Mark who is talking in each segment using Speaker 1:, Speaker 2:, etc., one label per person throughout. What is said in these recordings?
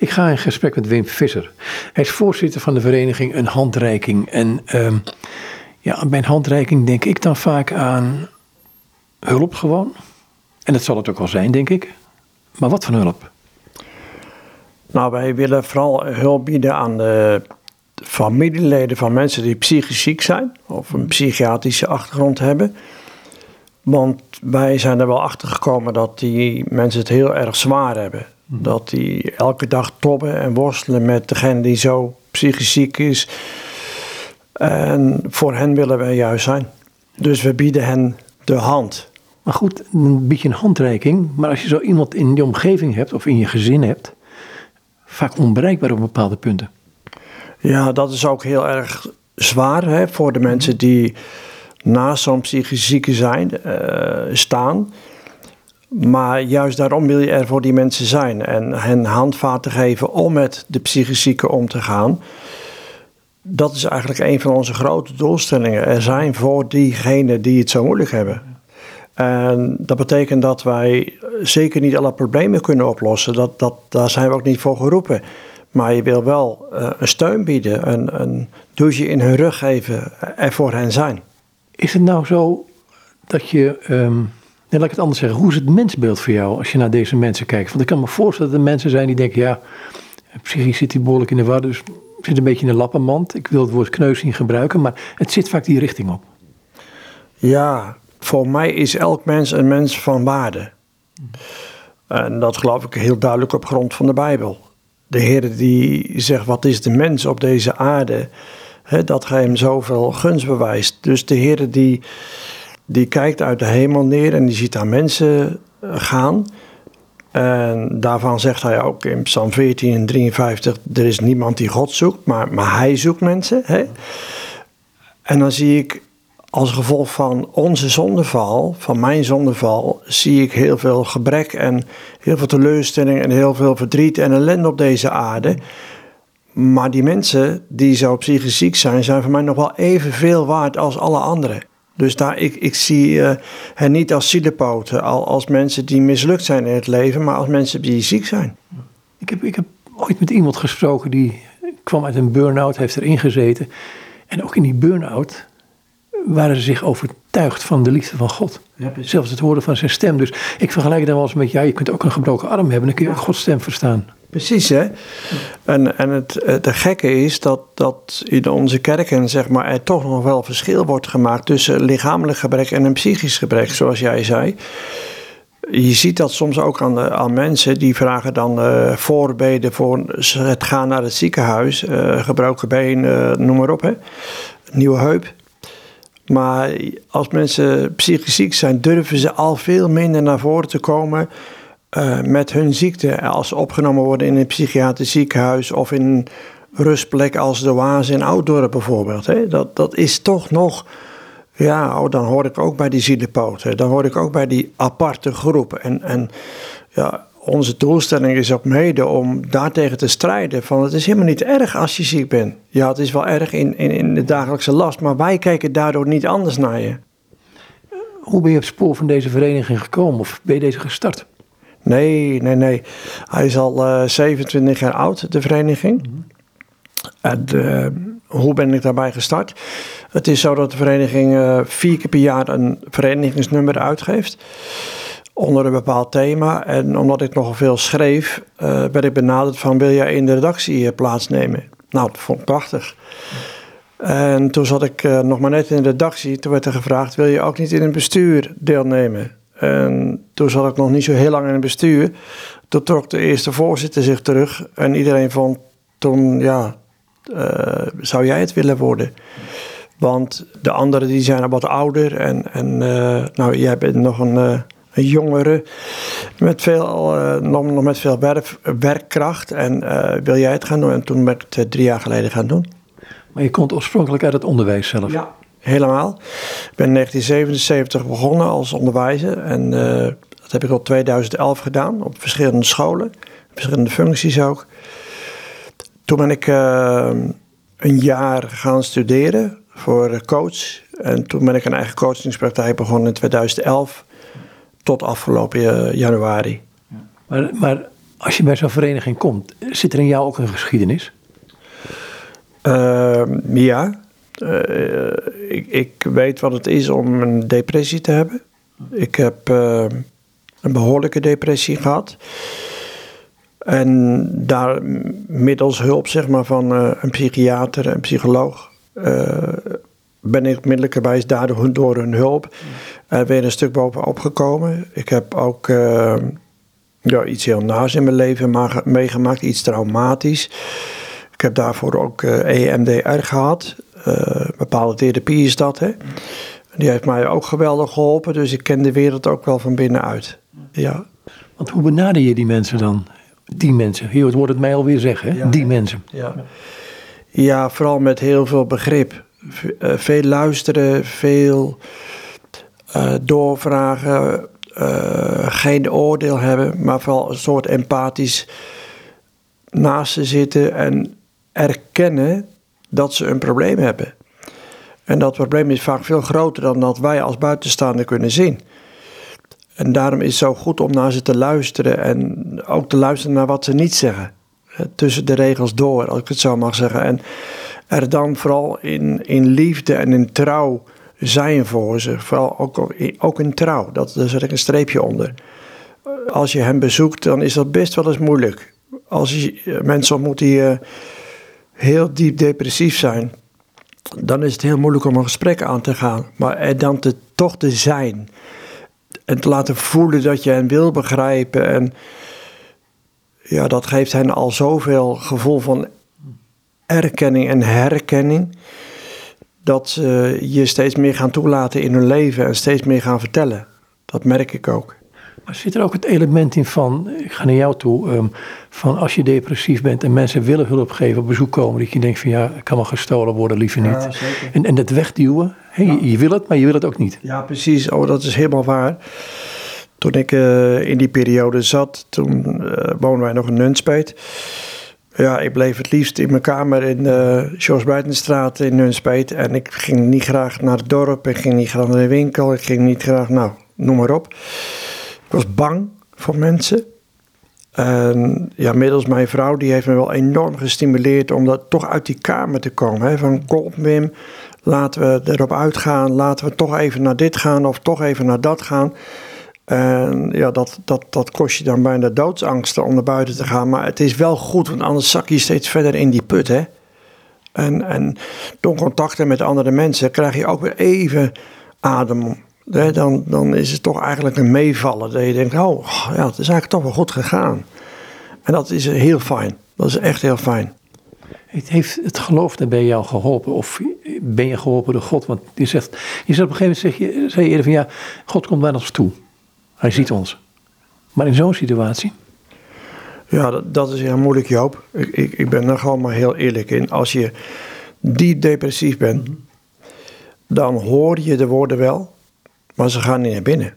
Speaker 1: Ik ga in gesprek met Wim Visser. Hij is voorzitter van de vereniging Een Handreiking. En ehm, ja, bij een handreiking denk ik dan vaak aan hulp gewoon. En dat zal het ook wel zijn, denk ik. Maar wat voor hulp?
Speaker 2: Nou, wij willen vooral hulp bieden aan de familieleden van mensen die psychisch ziek zijn of een psychiatrische achtergrond hebben. Want wij zijn er wel achter gekomen dat die mensen het heel erg zwaar hebben. Dat die elke dag tobben en worstelen met degene die zo psychisch ziek is. En voor hen willen wij juist zijn. Dus we bieden hen de hand.
Speaker 1: Maar goed, een beetje een handreiking. Maar als je zo iemand in je omgeving hebt of in je gezin hebt, vaak onbereikbaar op bepaalde punten.
Speaker 2: Ja, dat is ook heel erg zwaar hè, voor de mensen die naast zo'n psychisch zieke zijn, uh, staan. Maar juist daarom wil je er voor die mensen zijn en hen handvaten geven om met de psychisch zieke om te gaan. Dat is eigenlijk een van onze grote doelstellingen. Er zijn voor diegenen die het zo moeilijk hebben. En dat betekent dat wij zeker niet alle problemen kunnen oplossen. Dat, dat, daar zijn we ook niet voor geroepen. Maar je wil wel uh, een steun bieden, een, een douche in hun rug geven, er voor hen zijn.
Speaker 1: Is het nou zo dat je, nee, laat ik het anders zeggen, hoe is het mensbeeld voor jou als je naar deze mensen kijkt? Want ik kan me voorstellen dat er mensen zijn die denken, ja, psychisch zit die behoorlijk in de war, dus zit een beetje in de lappenmand. Ik wil het woord kneus niet gebruiken, maar het zit vaak die richting op.
Speaker 2: Ja, voor mij is elk mens een mens van waarde. En dat geloof ik heel duidelijk op grond van de Bijbel. De Heer die zegt, wat is de mens op deze aarde? dat hij hem zoveel gunst bewijst. Dus de Heer die, die kijkt uit de hemel neer en die ziet daar mensen eh, gaan. En daarvan zegt hij ook in Psalm 14 en 53: Er is niemand die God zoekt, maar, maar hij zoekt mensen. Hè? En dan zie ik als gevolg van onze zondeval, van mijn zondeval, zie ik heel veel gebrek en heel veel teleurstelling en heel veel verdriet en ellende op deze aarde. Maar die mensen die zo psychisch ziek zijn, zijn voor mij nog wel evenveel waard als alle anderen. Dus daar, ik, ik zie uh, hen niet als zielepoten, als mensen die mislukt zijn in het leven, maar als mensen die ziek zijn.
Speaker 1: Ik heb, ik heb ooit met iemand gesproken die kwam uit een burn-out, heeft erin gezeten. En ook in die burn-out waren ze zich overtuigd van de liefde van God. Ja, Zelfs het horen van zijn stem. Dus ik vergelijk het dan wel eens met, ja, je kunt ook een gebroken arm hebben, dan kun je ook Gods stem verstaan.
Speaker 2: Precies, hè. En, en het, de gekke is dat, dat in onze kerken zeg maar, er toch nog wel verschil wordt gemaakt tussen lichamelijk gebrek en een psychisch gebrek, zoals jij zei. Je ziet dat soms ook aan, aan mensen die vragen dan uh, voorbeden voor het gaan naar het ziekenhuis, gebroken been, noem maar op, hè. nieuwe heup. Maar als mensen psychisch ziek zijn, durven ze al veel minder naar voren te komen uh, met hun ziekte. Als opgenomen worden in een psychiatrisch ziekenhuis of in een rustplek als de Waas in Ouddorp bijvoorbeeld. Hè. Dat, dat is toch nog, ja, oh, dan hoor ik ook bij die zielenpoten. Dan hoor ik ook bij die aparte groep. En, en ja, onze doelstelling is ook mede om daartegen te strijden. Van het is helemaal niet erg als je ziek bent. Ja, het is wel erg in, in, in de dagelijkse last, maar wij kijken daardoor niet anders naar je.
Speaker 1: Hoe ben je op het spoor van deze vereniging gekomen of ben je deze gestart?
Speaker 2: Nee, nee, nee. Hij is al uh, eh, 27 jaar oud, de vereniging. Mhm. En uh, hoe ben ik daarbij gestart? Het is zo dat de vereniging uh, vier keer per jaar een verenigingsnummer uitgeeft onder een bepaald thema. En omdat ik nogal veel schreef, werd ik benaderd van wil jij in de redactie plaatsnemen? Nou, dat vond ik prachtig. En toen zat ik nog maar net in de redactie. Toen werd er gevraagd, wil je ook niet in het bestuur deelnemen? En toen zat ik nog niet zo heel lang in het bestuur. Toen trok de eerste voorzitter zich terug. En iedereen vond toen, ja, zou jij het willen worden? Want de anderen die zijn al wat ouder. En, en nou, jij bent nog een een jongere met veel, uh, nog, nog, met veel werkkracht. En uh, wil jij het gaan doen? En toen ben ik het drie jaar geleden gaan doen.
Speaker 1: Maar je komt oorspronkelijk uit het onderwijs zelf?
Speaker 2: Ja, helemaal. Ik ben in 1977 begonnen als onderwijzer. En dat heb ik al 2011 gedaan op verschillende scholen. Verschillende functies ook. Toen ben ik een jaar gaan studeren voor coach. En toen ben ik een eigen coachingspraktijk begonnen in 2011 tot afgelopen eh, januari.
Speaker 1: Maar, maar Als je bij zo'n vereniging komt, zit er in jou ook een geschiedenis?
Speaker 2: Ehm, ja. Uh, ik, ik, weet wat het is om een depressie te hebben. Ik heb uh, een behoorlijke depressie gehad. En daar middels hulp zeg maar, van uh, een psychiater en psycholoog ben ik middelijkerwijs daardoor door hun hulp er weer een stuk bovenop gekomen. Ik heb ook ja, iets heel naars in mijn leven meegemaakt, iets traumatisch. Ik heb daarvoor ook EMDR e gehad. Bepaalde therapie is dat. Hè? Die heeft mij ook geweldig geholpen, dus ik ken de wereld ook wel van binnenuit. Ja.
Speaker 1: Want hoe benader je die mensen dan? Die mensen, hier wordt het mij alweer zeggen, hè? die mensen.
Speaker 2: Ja. ja, vooral met heel veel begrip. Eh, veel luisteren, veel uh, doorvragen, uh, geen oordeel hebben, maar vooral een soort empathisch naast ze zitten en erkennen dat ze een probleem hebben. En dat probleem is vaak veel groter dan dat wij als buitenstaander kunnen zien. En daarom is het zo goed om naar ze te luisteren en ook te luisteren naar wat ze niet zeggen. Tussen de regels door, als ik het zo mag zeggen. En er dan vooral in, in liefde en in trouw zijn voor ze. Vooral ook, ook in trouw, dat, daar zet ik een streepje onder. Als je hem bezoekt, dan is dat best wel eens moeilijk. Als je mensen ontmoet die heel diep depressief zijn, dan is het heel moeilijk om een gesprek aan te gaan. Maar er dan te, toch te zijn. En te laten voelen dat je hen wil begrijpen. En ja, dat geeft hen al zoveel gevoel van erkenning en herkenning. Dat ze je steeds meer gaan toelaten in hun leven en steeds meer gaan vertellen. Dat merk ik ook.
Speaker 1: Maar zit er ook het element in van, ik ga naar jou toe, ehm, van als je depressief bent en mensen willen hulp geven, op bezoek komen, dat je denkt van ja, kan wel gestolen worden, liever niet. Ja, en, en dat wegduwen, hey, je, wil het, maar je wil het ook niet.
Speaker 2: Ja, precies. Oh, dat is helemaal waar. Toen ik uh, in die periode zat, toen uh, woonden wij nog in Nunspeet. Ja, ik bleef het liefst in mijn kamer in de uh, Jos Buitenstraat in Nunspeet. En ik ging niet graag naar het dorp, ik ging niet graag naar de winkel, ik ging niet graag, nou, noem maar op. Ik was bang voor mensen. En ja, middels mijn vrouw, die heeft me wel enorm gestimuleerd om dat toch uit die kamer te komen. Hè? Van kom Wim, laten we erop uitgaan, laten we toch even naar dit gaan of toch even naar dat gaan. En ja, dat, dat, dat kost je dan bijna doodsangsten om naar buiten te gaan. Maar het is wel goed, want anders zak je steeds verder in die put. Hè? En, en door contacten met andere mensen krijg je ook weer even adem dan, dan is het toch eigenlijk een meevallen. Dat je denkt, oh ja, het is eigenlijk toch wel goed gegaan. En dat is heel fijn. Dat is echt heel fijn.
Speaker 1: Heeft het geloof bij jou geholpen? Of ben je geholpen door God? Want je zegt, je zegt op een gegeven moment, zeg je, zei je eerder van ja, God komt bij ons toe. Hij ziet ons. Maar in zo'n situatie?
Speaker 2: Ja, dat, dat is heel moeilijk Joop. Ik, ik, ik ben er gewoon maar heel eerlijk in. Als je diep depressief bent, dan hoor je de woorden wel maar ze gaan niet naar binnen.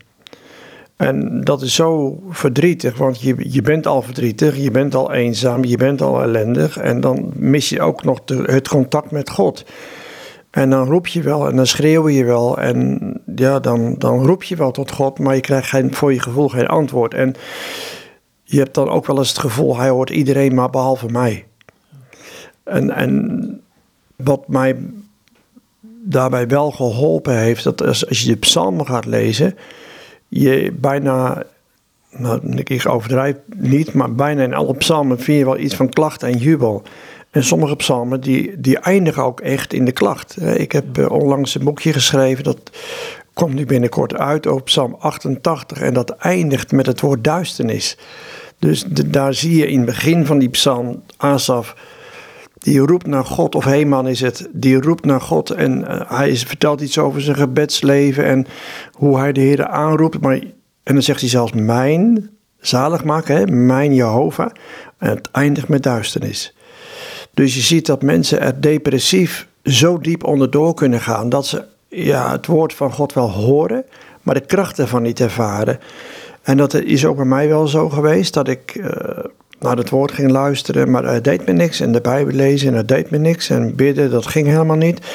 Speaker 2: En dat is zo verdrietig, want je, je bent al verdrietig, je bent al eenzaam, je bent al ellendig. En dan mis je ook nog het contact met God. En dan roep je wel en dan schreeuw je wel. En ja, dan, dan roep je wel tot God, maar je krijgt geen, voor je gevoel geen antwoord. En je hebt dan ook wel eens het gevoel, hij hoort iedereen maar behalve mij. En, en wat mij daarbij wel geholpen heeft dat als, als je de psalmen gaat lezen, je bijna, nou ik overdrijf niet, maar bijna in alle psalmen vind je wel iets van klacht en jubel. En sommige psalmen die, die eindigen ook echt in de klacht. Ik heb eh, onlangs een boekje geschreven, dat komt nu binnenkort uit over psalm 88 en dat eindigt met het woord duisternis. Dus daar zie je in het begin van die psalm Asaf die roept naar God, of Heeman is het, die roept naar God en uh, hij vertelt iets over zijn gebedsleven en hoe hij de Heer aanroept. Maar, en dan zegt hij zelfs mijn, zalig maken, hè, mijn Jehovah. En het eindigt met duisternis. Dus je ziet dat mensen er depressief zo diep onderdoor kunnen gaan dat ze ja, het woord van God wel horen, maar de kracht ervan niet ervaren. En dat is ook bij mij wel zo geweest dat ik uh, naar het woord ging luisteren, maar het deed me niks. En de Bijbel lezen en het deed me niks. En bidden, dat ging helemaal niet.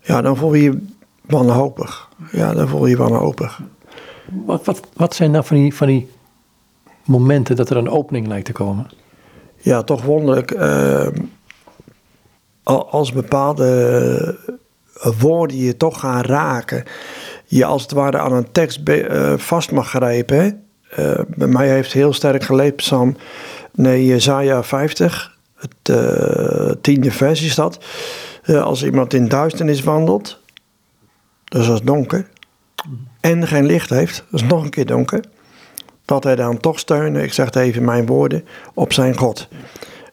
Speaker 2: Ja, dan voel je je wanhopig. Ja, dan voel je je wanhopig.
Speaker 1: Wat, wat, wat zijn nou van die, van die momenten dat er een opening lijkt te komen?
Speaker 2: Ja, toch wonderlijk. Uh, als bepaalde woorden je toch gaan raken, je als het ware aan een tekst vast mag grijpen. bij mij heeft heel sterk geleefd Psalm nee, Jezaja 50, het tiende vers is dat. als iemand in duisternis wandelt, dus is donker, en geen licht heeft, dat is nog een keer donker, dat hij dan toch steunen, ik zeg het even mijn woorden, op zijn God.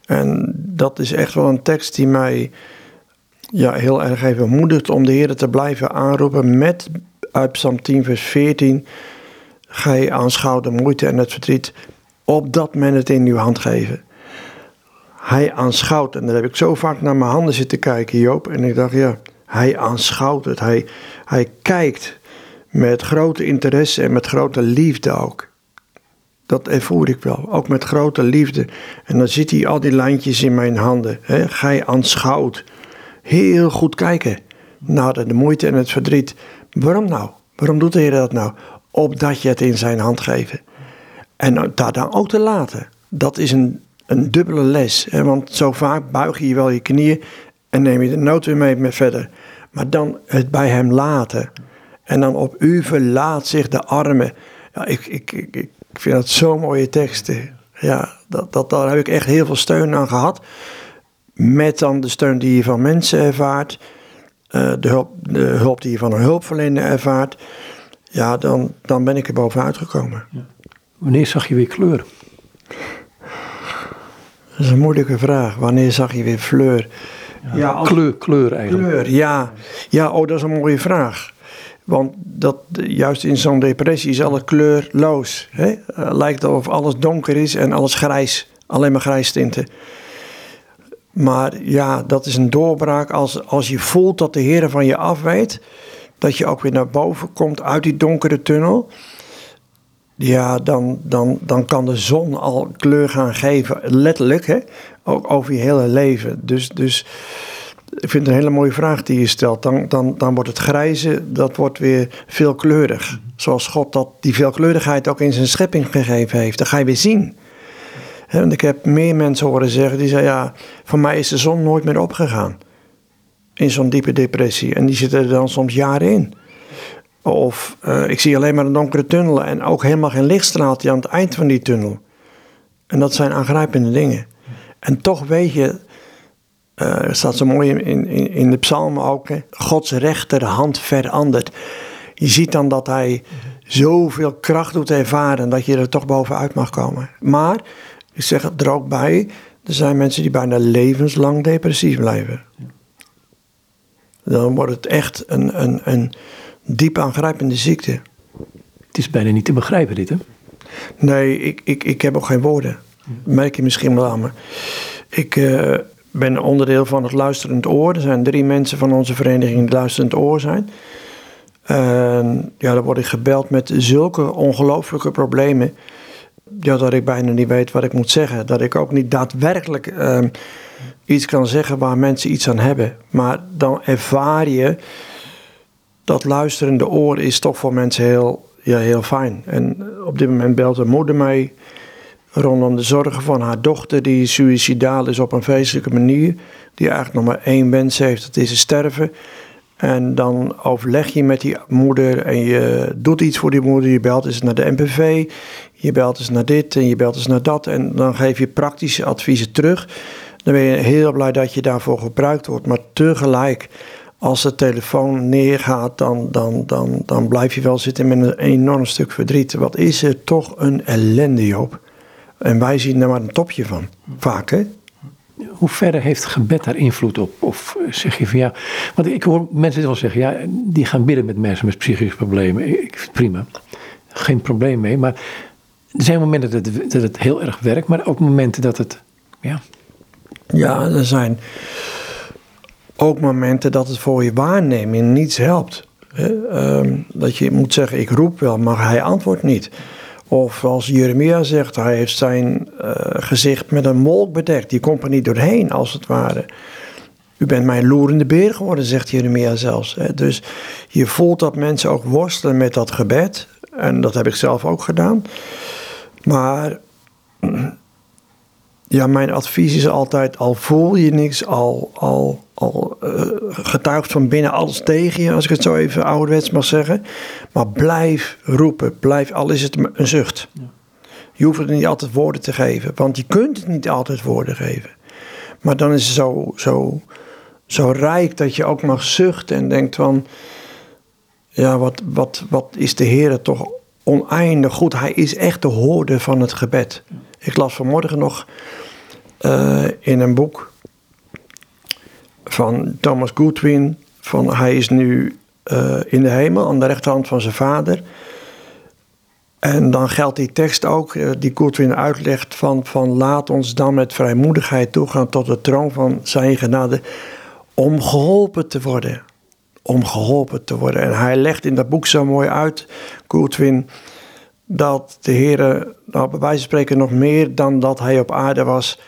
Speaker 2: En dat is echt wel een tekst die mij ja, heel erg even moedigt om de Heer te blijven aanroepen met uit Psalm 10 vers 14. Gij aanschouw de moeite en het verdriet, opdat men het in uw hand geven. Hij aanschouwt, en daar heb ik zo vaak naar mijn handen zitten kijken, Joop. En ik dacht, ja, hij aanschouwt het. Hij, hij kijkt met grote interesse en met grote liefde ook. Dat ervoer ik wel, ook met grote liefde. En dan ziet hij al die lijntjes in mijn handen. Hè? Gij aanschouwt. Heel goed kijken naar de moeite en het verdriet. Waarom nou? Waarom doet de Heer dat nou? Opdat je het in zijn hand geeft. En daar dan ook te laten. Dat is een, een dubbele les. Hè? Want zo vaak buig je wel je knieën en neem je de nood weer mee verder. Maar dan het bij hem laten. En dan op u verlaat zich de armen. Ja, ik, ik, ik, ik vind dat zo'n mooie teksten. Ja, dat, dat, daar heb ik echt heel veel steun aan gehad. Met dan de steun die je van mensen ervaart. Uh, de, hulp, de hulp die je van een hulpverlener ervaart. Ja, dan, dan ben ik er bovenuit gekomen. Ja.
Speaker 1: Wanneer zag je weer kleur?
Speaker 2: Dat is een moeilijke vraag. Wanneer zag je weer fleur?
Speaker 1: Ja, kleur, kleur eigenlijk.
Speaker 2: Kleur, ja. Ja, oh, dat is een mooie vraag. Want dat, juist in zo'n depressie is alles kleurloos. Hè? Uh, lijkt of alles donker is en alles grijs. Alleen maar grijs tinten. Maar ja, dat is een doorbraak als, als je voelt dat de Heer van je afweet. Dat je ook weer naar boven komt uit die donkere tunnel. Ja, dan, dan, dan kan de zon al kleur gaan geven, letterlijk, hè? ook over je hele leven. Dus, dus ik vind het een hele mooie vraag die je stelt. Dan, dan, dan wordt het grijze, dat wordt weer veelkleurig. Zoals God dat, die veelkleurigheid ook in zijn schepping gegeven heeft. Dat ga je weer zien. En ik heb meer mensen horen zeggen die zeggen: Ja, voor mij is de zon nooit meer opgegaan. In zo'n diepe depressie. En die zitten er dan soms jaren in. Of uh, ik zie alleen maar een donkere tunnel en ook helemaal geen lichtstraaltje aan het eind van die tunnel. En dat zijn aangrijpende dingen. En toch weet je, uh, er staat zo mooi in, in, in de psalmen ook, Gods rechterhand verandert. Je ziet dan dat hij zoveel kracht doet ervaren dat je er toch bovenuit mag komen. Maar, ik zeg het er ook bij, er zijn mensen die bijna levenslang depressief blijven. Dan wordt het echt een, een, een diep aangrijpende ziekte.
Speaker 1: Het is bijna niet te begrijpen dit hè?
Speaker 2: Nee, ik, ik, ik heb ook geen woorden. merk je misschien wel aan me. Ik uh, ben onderdeel van het Luisterend Oor. Er zijn drie mensen van onze vereniging die Luisterend Oor zijn. En ja, dan word ik gebeld met zulke ongelooflijke problemen. Ja, dat ik bijna niet weet wat ik moet zeggen. Dat ik ook niet daadwerkelijk uh, iets kan zeggen waar mensen iets aan hebben. Maar dan ervaar je dat luisterende oor is toch voor mensen heel, ja, heel fijn. En op dit moment belt een moeder mij rondom de zorgen van haar dochter die suicidaal is op een vreselijke manier. Die eigenlijk nog maar één wens heeft, dat is te sterven. En dan overleg je met die moeder en je doet iets voor die moeder. Je belt eens naar de NPV, je belt eens naar dit en je belt eens naar dat. En dan geef je praktische adviezen terug. Dan ben je heel blij dat je daarvoor gebruikt wordt. Maar tegelijk als de telefoon neergaat, dan, dan, dan, dan blijf je wel zitten met een enorm stuk verdriet. Wat is er toch een ellende, op? En wij zien er maar een topje van, vaak hè.
Speaker 1: Hoe verder heeft gebed daar invloed op? Of zeg je van ja, want ik hoor mensen wel zeggen, ja, die gaan bidden met mensen met psychische problemen. Ik vind het prima, geen probleem mee. Maar er zijn momenten dat het, dat het heel erg werkt, maar ook momenten dat het, ja.
Speaker 2: Ja, er zijn ook momenten dat het voor je waarneming niets helpt. Ehm, dat je moet zeggen, ik roep wel, maar hij antwoordt niet. Of als Jeremia zegt, hij heeft zijn uh, gezicht met een wolk bedekt. Die komt er niet doorheen, als het ware. U bent mijn loerende beer geworden, zegt Jeremia zelfs. Dus je voelt dat mensen ook worstelen met dat gebed. En dat heb ik zelf ook gedaan. Maar ja, mijn advies is altijd: al voel je niks, al, al, al uh, getuigt van binnen alles tegen je, als ik het zo even ouderwets mag zeggen. Maar blijf roepen, blijf, al is het een zucht. Je hoeft het niet altijd woorden te geven, want je kunt het niet altijd woorden geven. Maar dan is het zo, zo, zo rijk dat je ook mag zuchten en denkt van, ja, wat, wat, wat is de Heer toch oneindig goed. Hij is echt de hoorde van het gebed. Ik las vanmorgen nog uh, in een boek van Thomas Goodwin, van hij is nu uh, in de hemel aan de rechterhand van zijn vader. En dan geldt die tekst ook, uh, die Goodwin uitlegt, van, van laat ons dan met vrijmoedigheid toegaan tot de troon van zijn genade, om geholpen te worden. Om geholpen te worden. En hij legt in dat boek zo mooi uit, Goodwin, dat de Heer, nou, bij wijze van spreken nog meer dan dat hij op aarde was,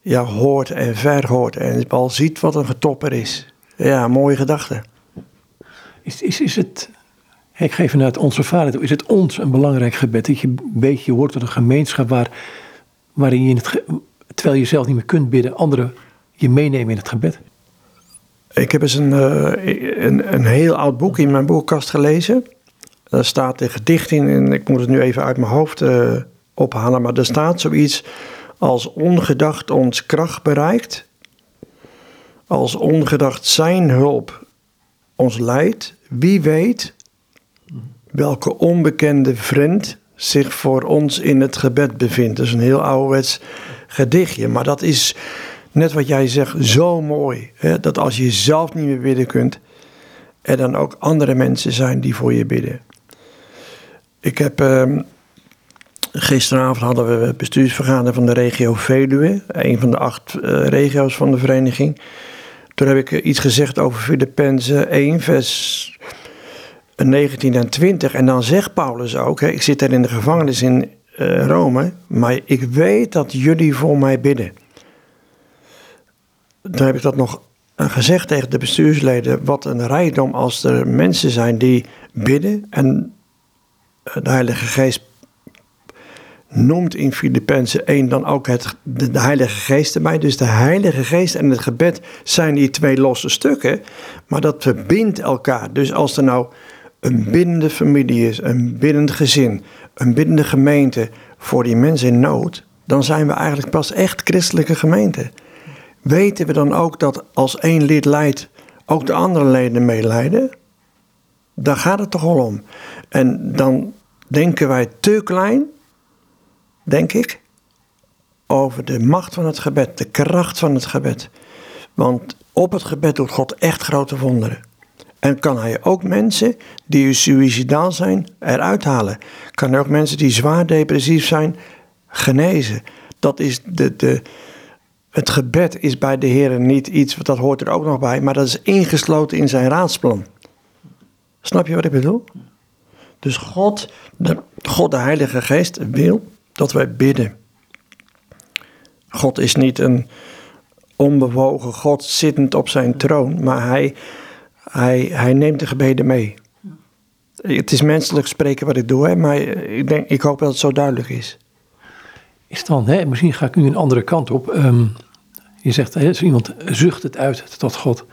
Speaker 2: ja, hoort en verhoort en al ziet wat een getopper is. Ja, mooie gedachte.
Speaker 1: Is, is, is het, ik geef vanuit onze vader toe, is het ons een belangrijk gebed? Dat je een beetje hoort tot een gemeenschap waar, waarin je, het, terwijl je zelf niet meer kunt bidden, anderen je meenemen in het gebed?
Speaker 2: Ik heb eens een, uh, een, een heel oud boek in mijn boekkast gelezen. Daar staat een gedicht in, en ik moet het nu even uit mijn hoofd uh, ophalen, maar er staat zoiets als ongedacht ons kracht bereikt, als ongedacht zijn hulp ons leidt, wie weet welke onbekende vriend zich voor ons in het gebed bevindt. Dat is een heel ouderwets gedichtje, maar dat is net wat jij zegt, zo mooi. Hè? Dat als je zelf niet meer bidden kunt, er dan ook andere mensen zijn die voor je bidden. Ik heb ehm, Gisteravond hadden we bestuursvergadering van de regio Veluwe, een van de acht uh, regio's van de vereniging. Toen heb ik iets gezegd over Filippenzen 1, vers 19 en 20. En dan zegt Paulus ook: hè, Ik zit daar in de gevangenis in uh, Rome, maar ik weet dat jullie voor mij bidden. Toen heb ik dat nog gezegd tegen de bestuursleden: Wat een rijkdom als er mensen zijn die bidden en de Heilige Geest noemt in Filippenzen 1 dan ook het, de, Heilige Geest erbij. Dus de Heilige Geest en het gebed zijn die twee losse stukken, maar dat verbindt elkaar. Dus als er nou een biddende familie is, een biddend gezin, een biddende gemeente voor die mensen in nood, dan zijn we eigenlijk pas echt christelijke gemeente. Weten we dan ook dat als één lid leidt, ook de andere leden meeleiden? Daar gaat het toch wel om. En dan denken wij te klein denk ik, over de macht van het gebed, de kracht van het gebed. Want op het gebed doet God echt grote wonderen. En kan hij ook mensen die suicidaal zijn eruit halen. Kan hij ook mensen die zwaar depressief zijn genezen. Dat is de, de, het gebed is bij de Heer niet iets, dat hoort er ook nog bij, maar dat is ingesloten in zijn raadsplan. Snap je wat ik bedoel? Dus God, de, God de Heilige Geest wil dat wij bidden. God is niet een onbewogen God zittend op zijn troon, maar hij, hij, hij neemt de gebeden mee. Het is menselijk spreken wat ik doe, maar ik, denk, ik hoop dat het zo duidelijk is.
Speaker 1: Is dan, hè, misschien ga ik nu een andere kant op. Um, je zegt, hè, iemand zucht het uit tot God.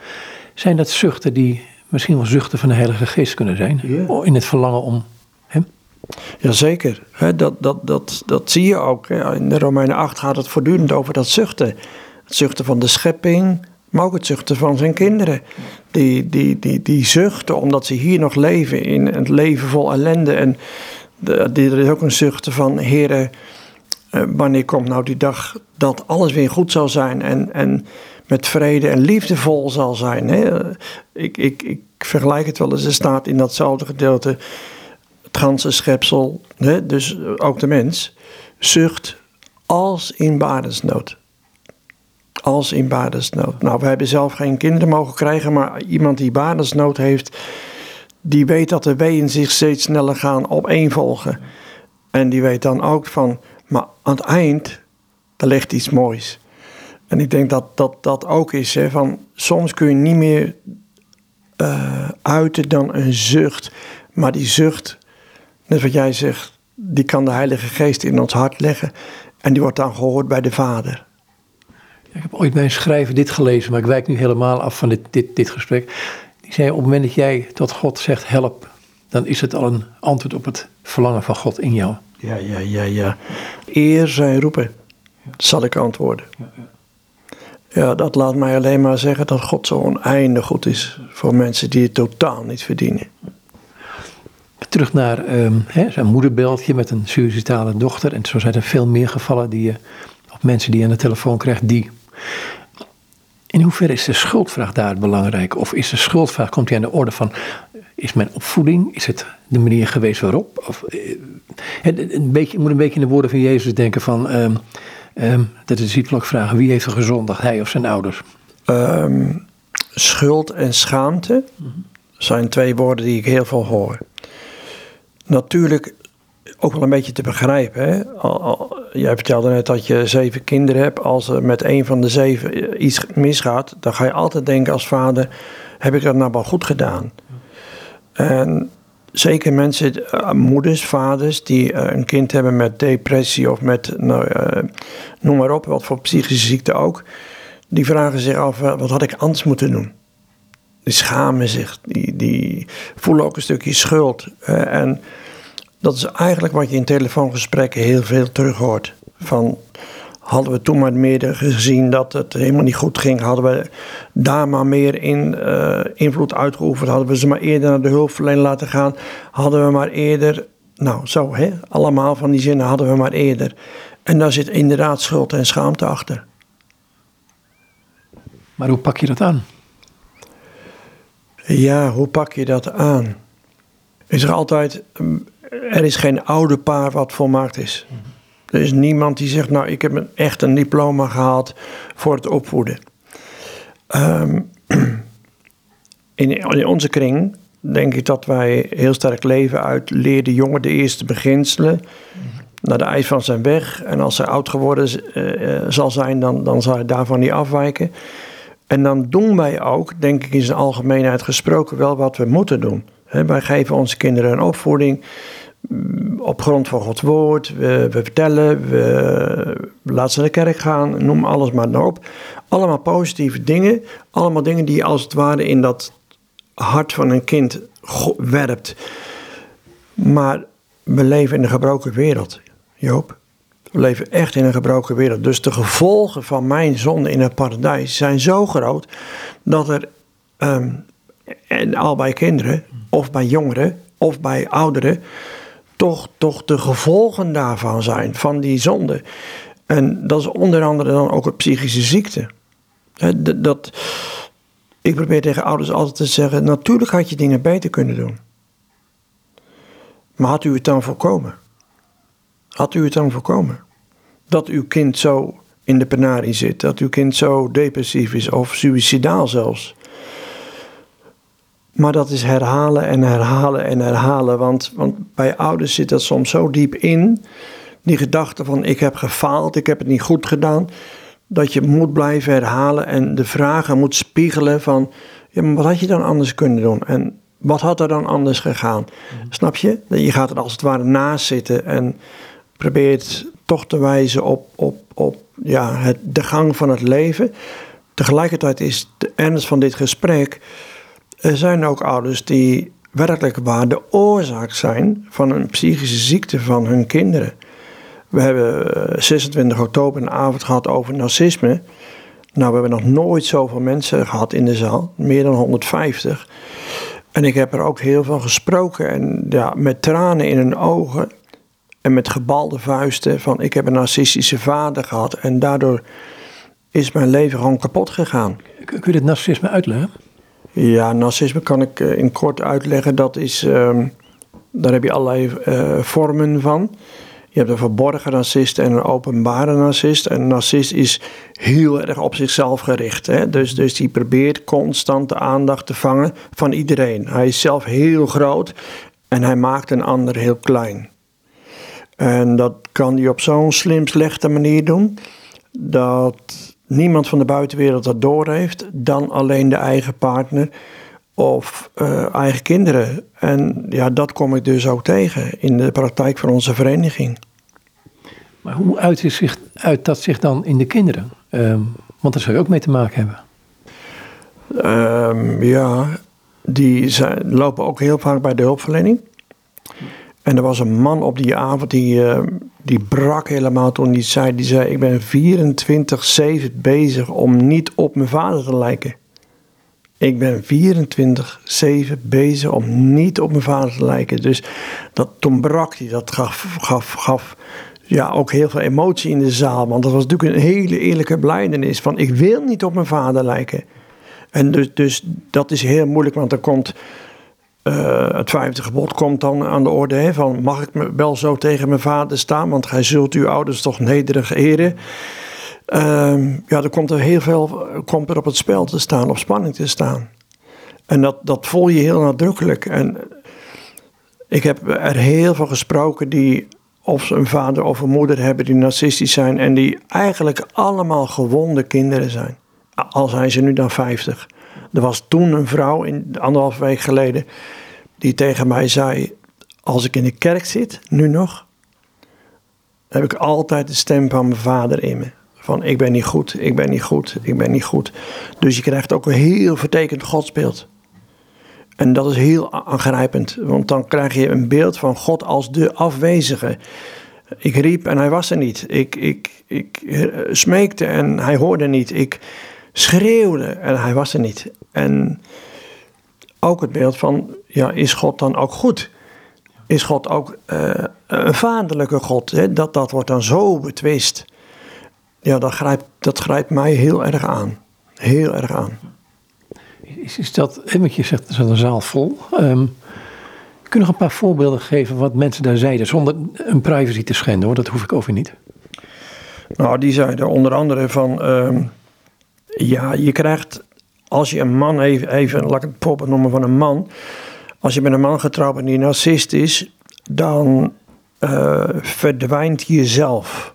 Speaker 1: Zijn dat zuchten die misschien wel zuchten van de Heilige Geest kunnen zijn? In het verlangen om hem?
Speaker 2: Jazeker, dat, dat, dat, dat zie je ook. In de Romeinen 8 gaat het voortdurend over dat zuchten. Het zuchten van de schepping, maar ook het zuchten van zijn kinderen. Die, die, die, die zuchten omdat ze hier nog leven in een leven vol ellende. En de, er is ook een zuchten van, heren, eh, wanneer komt nou die dag dat alles weer goed zal zijn en, en met vrede en liefdevol zal zijn. Hè? Ik, ik, ik vergelijk het wel eens, er staat in datzelfde gedeelte het ganse schepsel, hè, dus ook de mens, zucht als in badensnood. Als in badensnood. Nou, we hebben zelf geen kinderen mogen krijgen, maar iemand die badensnood heeft, die weet dat de weeën zich steeds sneller gaan opeenvolgen. En die weet dan ook van, maar aan het eind, daar ligt iets moois. En ik denk dat dat, dat ook is, hè, van soms kun je niet meer uh, uiten dan een zucht. Maar die zucht Net wat jij zegt, die kan de Heilige Geest in ons hart leggen. En die wordt dan gehoord bij de Vader.
Speaker 1: Ik heb ooit bij een schrijver dit gelezen, maar ik wijk nu helemaal af van dit, dit, dit gesprek. Die zei: Op het moment dat jij tot God zegt help, dan is het al een antwoord op het verlangen van God in jou.
Speaker 2: Ja, ja, ja, ja. Eer zijn roepen, zal ik antwoorden. Ja, dat laat mij alleen maar zeggen dat God zo oneindig goed is voor mensen die het totaal niet verdienen.
Speaker 1: Terug naar um, zijn moederbeltje met een suicidale dochter. En zo zijn er veel meer gevallen die je, of mensen die je aan de telefoon krijgt, die. In hoeverre is de schuldvraag daar belangrijk? Of is de schuldvraag, komt die aan de orde van, is mijn opvoeding, is het de manier geweest waarop? Of, eh, een beetje, moet een beetje in de woorden van Jezus denken van, um, um, dat discipelen ook vragen, wie heeft er gezondigd, hij of zijn ouders?
Speaker 2: Um, schuld en schaamte zijn twee woorden die ik heel veel hoor. Natuurlijk ook wel een beetje te begrijpen. Hè? Jij vertelde net dat je zeven kinderen hebt. Als er met een van de zeven iets misgaat, dan ga je altijd denken als vader: heb ik dat nou wel goed gedaan? En zeker mensen, eh, moeders, vaders die eh, een kind hebben met depressie of met, nou, uh, noem maar op, wat voor psychische ziekte ook, die vragen zich af: wat had ik anders moeten doen? Die schamen zich, die, die voelen ook een stukje schuld. en dat is eigenlijk wat je in telefoongesprekken heel veel terug hoort. Van hadden we toen maar meer gezien dat het helemaal niet goed ging, hadden we daar maar meer in, uh, invloed uitgeoefend, hadden we ze maar eerder naar de hulpverlening laten gaan, hadden we maar eerder, nou zo hè, allemaal van die zinnen hadden we maar eerder. En daar zit inderdaad schuld en schaamte achter.
Speaker 1: Maar hoe pak je dat aan?
Speaker 2: Ja, hoe pak je dat aan? Is er altijd er is geen oude paar wat volmaakt is. Er is niemand die zegt, nou, ik heb een, echt een diploma gehaald voor het opvoeden. Ehm, in, in, onze kring denk ik dat wij heel sterk leven uit leer de jongen de eerste beginselen. Naar de eis van zijn weg. En als hij oud geworden uh, zal zijn, dan, dan zal hij daarvan niet afwijken. En dan doen wij ook, denk ik in zijn algemeenheid gesproken, wel wat we moeten doen. wij geven onze kinderen een opvoeding op grond van Gods woord. We, we vertellen, we, laten ze naar de kerk gaan, noem alles maar op. Allemaal positieve dingen. Allemaal dingen die je als het ware in dat hart van een kind werpt. Maar we leven in een gebroken wereld, Joop. We leven echt in een gebroken wereld. Dus de gevolgen van mijn zonde in het paradijs zijn zo groot dat er, um, en al bij kinderen, of bij jongeren, of bij ouderen, toch, toch de gevolgen daarvan zijn, van die zonde. En dat is onder andere dan ook een psychische ziekte. dat, ik probeer tegen ouders altijd te zeggen: natuurlijk had je dingen beter kunnen doen. Maar had u het dan voorkomen? Had u het dan voorkomen? Dat uw kind zo in de penarie zit, dat uw kind zo depressief is of suicidaal zelfs. Maar dat is herhalen en herhalen en herhalen. Want, want bij ouders zit dat soms zo diep in. Die gedachte van ik heb gefaald, ik heb het niet goed gedaan. Dat je moet blijven herhalen en de vragen moet spiegelen van... Ja, maar wat had je dan anders kunnen doen? En wat had er dan anders gegaan? Mhm. Snap je? Je gaat er als het ware naast zitten en probeert toch te wijzen op, op, op ja, het, de gang van het leven. Tegelijkertijd is de ernst van dit gesprek er zijn ook ouders die werkelijk waar de oorzaak zijn van een psychische ziekte van hun kinderen. We hebben 26 eh, oktober een avond gehad over narcisme. Nou, we hebben nog nooit zoveel mensen gehad in de zaal, meer dan 150. En ik heb er ook heel veel gesproken en ja, met tranen in hun ogen en met gebalde vuisten van ik heb een narcistische vader gehad en daardoor is mijn leven gewoon kapot gegaan.
Speaker 1: Kun je dit narcisme uitleggen?
Speaker 2: Ja, narcisme kan ik eh, in kort uitleggen. Dat is, ehm, daar heb je allerlei uh, vormen van. Je hebt een verborgen narcist en een openbare narcist. En een narcist is heel erg op zichzelf gericht. Hè? Dus, dus die probeert constant de aandacht te vangen van iedereen. Hij is zelf heel groot en hij maakt een ander heel klein. En dat kan hij op zo'n slim slechte manier doen dat niemand van de buitenwereld dat doorheeft, dan alleen de eigen partner. of eh, eigen kinderen. En ja, dat kom ik dus ook tegen in de praktijk van onze vereniging.
Speaker 1: Maar hoe uit, zich, uit dat zich dan in de kinderen? Ehm, want daar zou je ook mee te maken hebben.
Speaker 2: Um, ja, die zijn, lopen ook heel vaak bij de hulpverlening. En er was een man op die avond die, uh, die brak helemaal toen hij zei: die zei Ik ben 24-7 bezig om niet op mijn vader te lijken. Ik ben 24-7 bezig om niet op mijn vader te lijken. Dus dat, toen brak hij. Dat gaf, gaf, gaf ja, ook heel veel emotie in de zaal. Want dat was natuurlijk een hele eerlijke blijdenis. Van ik wil niet op mijn vader lijken. En dus, dus dat is heel moeilijk. Want er komt uh, het vijfde gebod komt dan aan de orde. Hè, van mag ik wel zo tegen mijn vader staan? Want gij zult uw ouders toch nederig eren. Uh, ja, er komt er heel veel komt er op het spel te staan, op spanning te staan. En dat, dat voel je heel nadrukkelijk. En ik heb er heel veel gesproken die of een vader of een moeder hebben die narcistisch zijn en die eigenlijk allemaal gewonde kinderen zijn. Al zijn ze nu dan 50. Er was toen een vrouw, in anderhalf week geleden, die tegen mij zei: Als ik in de kerk zit, nu nog, heb ik altijd de stem van mijn vader in me. Van ik ben niet goed, ik ben niet goed, ik ben niet goed. Dus je krijgt ook een heel vertekend godsbeeld. En dat is heel aangrijpend, want dan krijg je een beeld van God als de afwezige. Ik riep en hij was er niet. Ik, ik, ik eh, smeekte en hij hoorde niet. Ik schreeuwde en hij was er niet. En ook het beeld van, ja, is God dan ook goed? Is God ook uh, een vaderlijke God? Hè? Dat, dat wordt dan zo betwist. Ja, dat grijpt, dat grijpt mij heel erg aan. Heel erg aan.
Speaker 1: Is, is dat, wat je zegt, is een zaal vol. Um, kun je nog een paar voorbeelden geven wat mensen daar zeiden, zonder een privacy te schenden hoor, dat hoef ik over niet.
Speaker 2: Nou, die zeiden onder andere van, um, ja, je krijgt, als je een man, even, even laat ik het voorbeeld noemen van een man, als je met een man getrouwd bent die narcist is, dan uh, verdwijnt jezelf.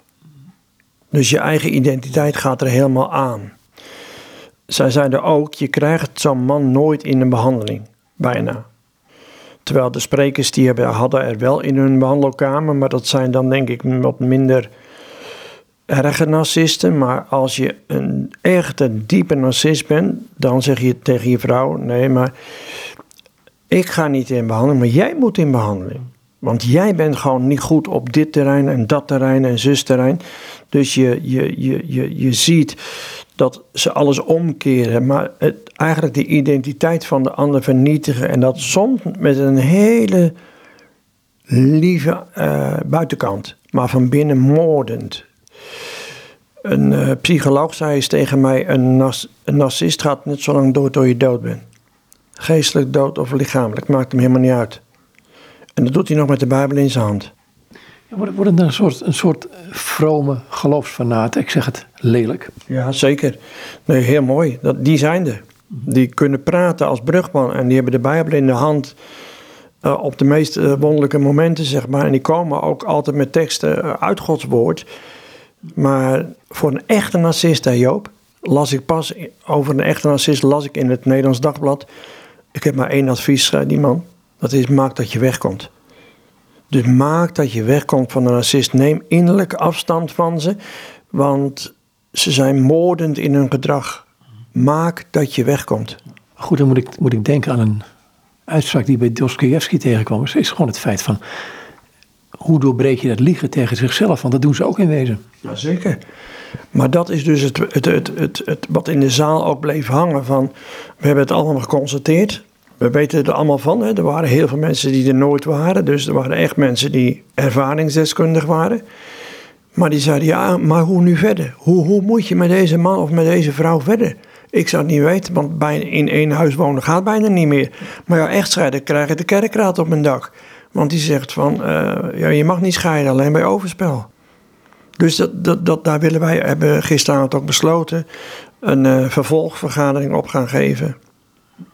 Speaker 2: Dus je eigen identiteit gaat er helemaal aan zij zeiden ook, je krijgt zo'n man nooit in een behandeling, bijna. Terwijl de sprekers die hadden er wel in hun behandelkamer, maar dat zijn dan denk ik wat minder erge narcisten. Maar als je een echte diepe narcist bent, dan zeg je tegen je vrouw, nee maar ik ga niet in behandeling, maar jij moet in behandeling. Want jij bent gewoon niet goed op dit terrein en dat terrein en zus terrein. Dus je, je, je, je, je ziet dat ze alles omkeren, maar het, eigenlijk de identiteit van de ander vernietigen. En dat soms met een hele lieve uh, buitenkant, maar van binnen moordend. Een uh, psycholoog zei eens tegen mij: een, nas, een narcist gaat net zo lang dood tot je dood bent. Geestelijk dood of lichamelijk, maakt hem helemaal niet uit. En dat doet hij nog met de Bijbel in zijn hand.
Speaker 1: Wordt, wordt het een soort, een soort vrome geloofsfanaten? Ik zeg het lelijk.
Speaker 2: Ja, zeker. Nee, heel mooi. Dat, die zijn er. Die kunnen praten als brugman en die hebben de Bijbel in de hand uh, op de meest uh, wonderlijke momenten, zeg maar. En die komen ook altijd met teksten uit Gods woord. Maar voor een echte narcist, hè Joop, las ik pas over een echte narcist, las ik in het Nederlands Dagblad. Ik heb maar één advies, die man. Dat is, maak dat je wegkomt. Dus maak dat je wegkomt van een narcist. Neem innerlijk afstand van ze, want ze zijn moordend in hun gedrag. Maak dat je wegkomt.
Speaker 1: Goed, dan moet ik, moet ik denken aan een uitspraak die bij Dostoevsky tegenkwam. Het is gewoon het feit van, hoe doorbreek je dat liegen tegen zichzelf? Want dat doen ze ook in wezen.
Speaker 2: Jazeker. Maar dat is dus het, het, het, het, het, wat in de zaal ook bleef hangen van, we hebben het allemaal geconstateerd. We weten er allemaal van. Hè. Er waren heel veel mensen die er nooit waren. Dus er waren echt mensen die ervaringsdeskundig waren. Maar die zeiden, ja, maar hoe nu verder? Hoe, hoe moet je met deze man of met deze vrouw verder? Ik zou het niet weten, want bijna in één huis wonen gaat bijna niet meer. Maar ja, echtscheiden krijgen de kerkraad op mijn dak. Want die zegt van, uh, ja, je mag niet scheiden, alleen bij overspel. Dus dat, dat, dat, daar willen wij, hebben gisteravond ook besloten, een uh, vervolgvergadering op gaan geven.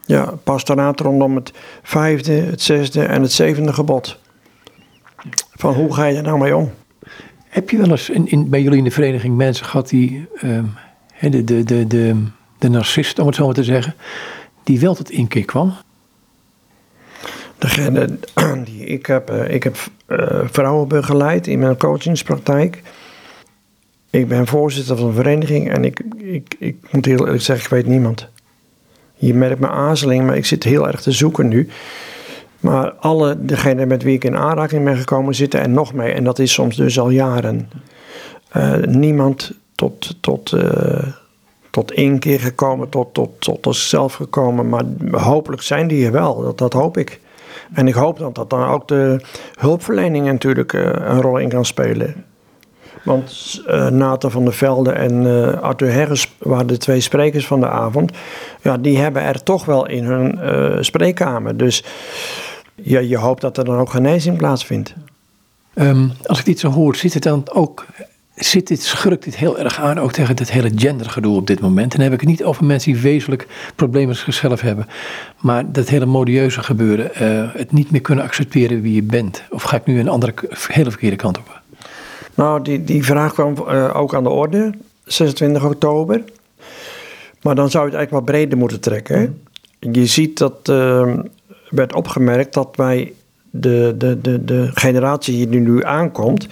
Speaker 2: Ja, pastoraat rondom het vijfde, het zesde en het zevende gebod. Van hoe ga je er nou mee om?
Speaker 1: Heb je wel eens in, in, bij jullie in de vereniging mensen gehad die, uh, de, de, de, de, de narcist, om het zo maar te zeggen, die wel tot inkeer kwam?
Speaker 2: Degene die ik heb, eh, ik heb uh, vrouwen begeleid in mijn coachingspraktijk. Ik ben voorzitter van een vereniging en ik, ik, ik moet heel eerlijk zeggen, ik weet niemand. Je merkt mijn aarzeling, maar ik zit heel erg te zoeken nu. Maar alle degenen met wie ik in aanraking ben gekomen zitten er nog mee. En dat is soms dus al jaren. Uh, niemand tot, tot, tot één keer gekomen, tot, tot, tot zichzelf gekomen. Maar hopelijk zijn die er wel, dat, dat hoop ik. En ik hoop dat dat dan ook de hulpverlening natuurlijk uh, een rol in kan spelen. Want uh, Nathan van der Velde en uh, Arthur Herres waren de twee sprekers van de avond. Ja, die hebben er toch wel in hun uh, spreekkamer. Dus ja, je hoopt dat er dan ook genezing plaatsvindt.
Speaker 1: Um, als ik dit zo hoor, zit het dan ook zit dit, schurkt dit heel erg aan, ook tegen het hele gendergedoe op dit moment. En dan heb ik het niet over mensen die wezenlijk problemen met zichzelf hebben. Maar dat hele modieuze gebeuren, uh, het niet meer kunnen accepteren wie je bent. Of ga ik nu een andere, hele verkeerde kant op?
Speaker 2: Nou, die, die vraag kwam uh, ook aan de orde, 26 oktober. Maar dan zou je het eigenlijk wat breder moeten trekken. Hè? Je ziet dat uh, werd opgemerkt dat wij de, de, de, de generatie die nu aankomt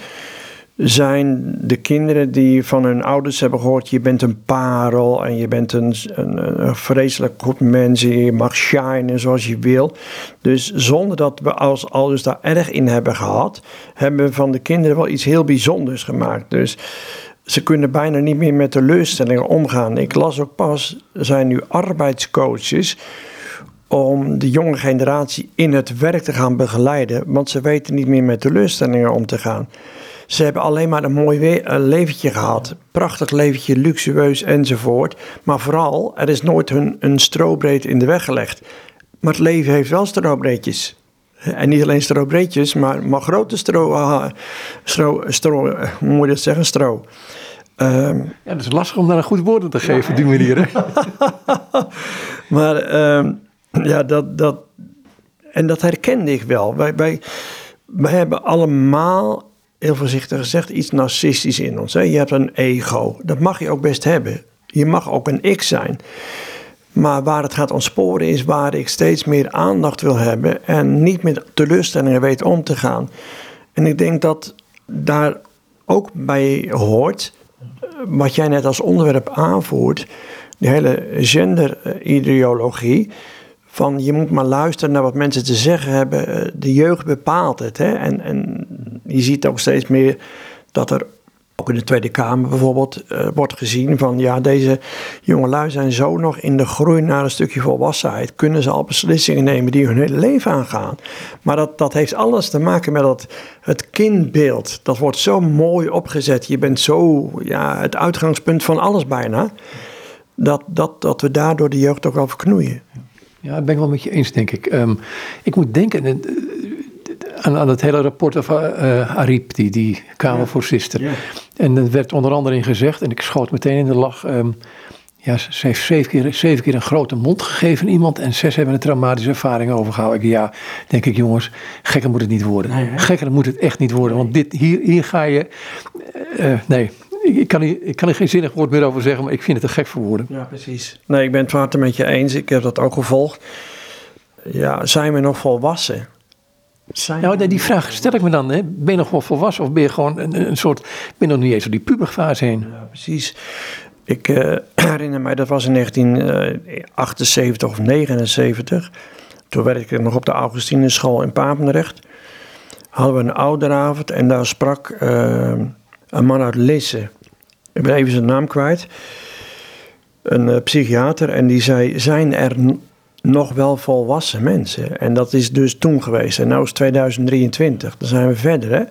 Speaker 2: zijn de kinderen die van hun ouders hebben gehoord: je bent een parel en je bent een, een, een vreselijk goed mens en je mag shinen zoals je wil. Dus zonder dat we als ouders daar erg in hebben gehad, hebben we van de kinderen wel iets heel bijzonders gemaakt. Dus ze kunnen bijna niet meer met teleurstellingen omgaan. Ik las ook pas, er zijn nu arbeidscoaches om de jonge generatie in het werk te gaan begeleiden, want ze weten niet meer met teleurstellingen om te gaan. Ze hebben alleen maar een mooi weer, leventje gehad. Prachtig leventje, luxueus enzovoort. Maar vooral, er is nooit een, een strobreed in de weg gelegd. Maar het leven heeft wel strobreedjes. En niet alleen strobreedjes, maar, maar grote stro, uh, stro, stro, hoe moet je dat zeggen, stro.
Speaker 1: Um, ja, dat is lastig om daar een goed woord aan te geven, op die manier.
Speaker 2: maar um, ja, dat, dat, en dat herkende ik wel. Wij, wij, wij hebben allemaal heel voorzichtig gezegd, iets narcistisch in ons. Hè? Je hebt een ego. Dat mag je ook best hebben. Je mag ook een ik zijn. Maar waar het gaat ontsporen is waar ik steeds meer aandacht wil hebben en niet met teleurstellingen weet om te gaan. En ik denk dat daar ook bij hoort, wat jij net als onderwerp aanvoert, die hele genderideologie. Van je moet maar luisteren naar wat mensen te zeggen hebben. De jeugd bepaalt het. Hè? En, en je ziet ook steeds meer dat er ook in de Tweede Kamer bijvoorbeeld uh, wordt gezien van ja, deze jongelui zijn zo nog in de groei naar een stukje volwassenheid. Kunnen ze al beslissingen nemen die hun hele leven aangaan. Maar dat, dat heeft alles te maken met dat, het kindbeeld. Dat wordt zo mooi opgezet. Je bent zo ja, het uitgangspunt van alles bijna. Dat, dat, dat we daardoor de jeugd ook wel verknoeien.
Speaker 1: Ja, dat ben ik wel met je eens, denk ik. Um, ik moet denken, aan, aan het hele rapport van uh, Ariep, die, die Kamervoorzitter. Ja. En er werd onder andere in gezegd, en ik schoot meteen in de lach. Um, ja, ze heeft zeven keer, zeven keer een grote mond gegeven iemand en zes hebben een traumatische ervaring overgehouden. Ja, denk ik jongens, gekker moet het niet worden. Nee, gekker moet het echt niet worden, want dit, hier, hier ga je... Uh, nee, ik kan, hier, ik kan er geen zinnig woord meer over zeggen, maar ik vind het een gek voor woorden.
Speaker 2: Ja, precies. Nee, ik ben het water met je eens. Ik heb dat ook gevolgd. Ja, zijn we nog volwassen?
Speaker 1: Nou, die vraag stel ik me dan. Hè. Ben je nog wel volwassen of ben je gewoon een, een soort... Ben je nog niet eens door die puberfase heen?
Speaker 2: Ja, precies. Ik uh, herinner mij, dat was in 1978 of 79. Toen werkte ik nog op de Augustineschool in Papendrecht. Hadden we een ouderavond en daar sprak uh, een man uit Lisse. Ik ben even zijn naam kwijt. Een uh, psychiater en die zei, zijn er nog wel volwassen mensen. En dat is dus toen geweest. En nu is 2023. Dan zijn we verder. Hè?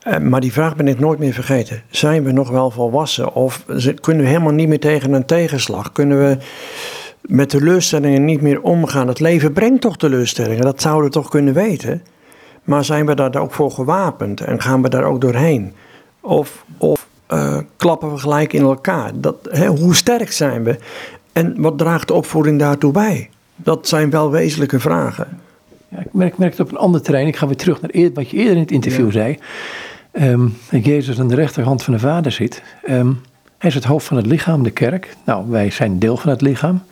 Speaker 2: Eh, maar die vraag ben ik nooit meer vergeten. Zijn we nog wel volwassen? Of kunnen we helemaal niet meer tegen een tegenslag? Kunnen we met teleurstellingen niet meer omgaan? Het leven brengt toch teleurstellingen? Dat zouden we toch kunnen weten? Maar zijn we daar ook voor gewapend? En gaan we daar ook doorheen? Of, of uh, klappen we gelijk in elkaar? Dat, hè, hoe sterk zijn we? En wat draagt de opvoeding daartoe bij? Dat zijn wel wezenlijke vragen.
Speaker 1: Ja, ik, merk, merk het op een ander terrein. Ik ga weer terug naar wat je eerder in het interview zei. Um, dat Jezus aan de rechterhand van de Vader zit. Um, hij is het hoofd van het lichaam, de kerk. Nou, wij zijn deel van het lichaam.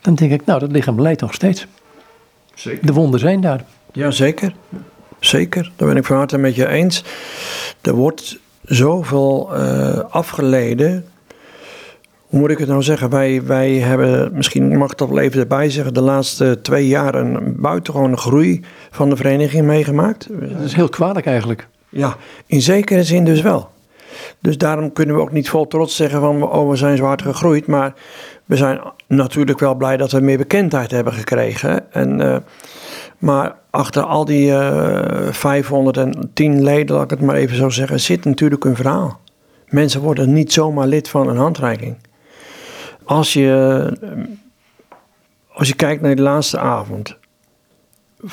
Speaker 1: dan denk ik, nou, dat lichaam leidt nog steeds. Zeker. De wonden zijn daar.
Speaker 2: Ja, zeker. Zeker, daar ben ik van harte met je eens. Er wordt zoveel uh, afgeleden. Hoe moet ik het nou zeggen? Wij, wij hebben, misschien mag ik dat wel even erbij zeggen, de laatste twee jaar een buitengewone groei van de vereniging meegemaakt.
Speaker 1: Dat is heel kwalijk eigenlijk.
Speaker 2: Ja, in zekere zin dus wel. Dus daarom kunnen we ook niet vol trots zeggen van oh, we zijn zo hard gegroeid. Maar we zijn natuurlijk wel blij dat we meer bekendheid hebben gekregen. En, uh, maar achter al die uh, eh, 510 leden, laat ik het maar even zo zeggen, zit natuurlijk een verhaal. Mensen worden niet zomaar lid van een handreiking. Als je, als je kijkt naar de laatste avond,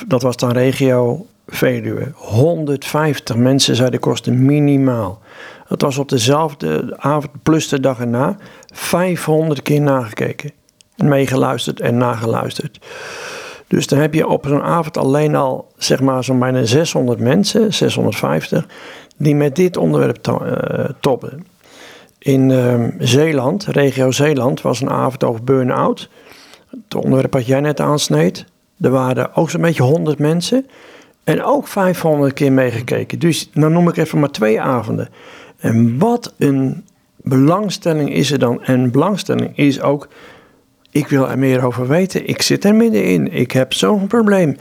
Speaker 2: dat was dan regio Veluwe. 150 mensen zeiden kosten minimaal. Dat was op dezelfde avond plus de dag erna 500 keer nagekeken. Meegeluisterd en nageluisterd. Dus dan heb je op zo'n avond alleen al zeg maar zo'n bijna 600 mensen, 650, die met dit onderwerp uh, toppen. In uh, Zeeland, regio Zeeland, was een avond over burn-out. Het onderwerp wat jij net aansneed. Er waren ook zo'n beetje 100 mensen. En ook 500 keer meegekeken. Dus dan noem ik even maar twee avonden. En wat een belangstelling is er dan. En belangstelling is ook, ik wil er meer over weten. Ik zit er middenin. Ik heb zo'n probleem.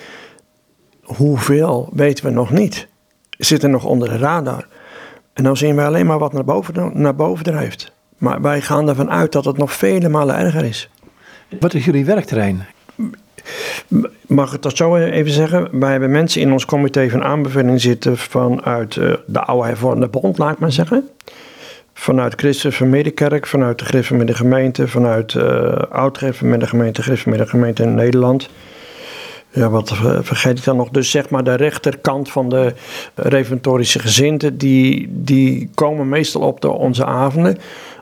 Speaker 2: Hoeveel weten we nog niet? Zit er nog onder de radar? En dan zien we alleen maar wat naar boven, naar boven drijft. Maar wij gaan ervan uit dat het nog vele malen erger is.
Speaker 1: Wat is jullie werkterrein?
Speaker 2: Mag ik dat zo even zeggen? Wij hebben mensen in ons comité van aanbeveling zitten vanuit uh, de oude hervormde bond, laat ik maar zeggen. Vanuit Christen Middenkerk, vanuit de Griffen Gemeente, vanuit uh, Gemeente, Griffen Gemeente in Nederland. Ja, wat vergeet ik dan nog? Dus zeg maar de rechterkant van de reventorische gezinten, die, die komen meestal op de, onze avonden.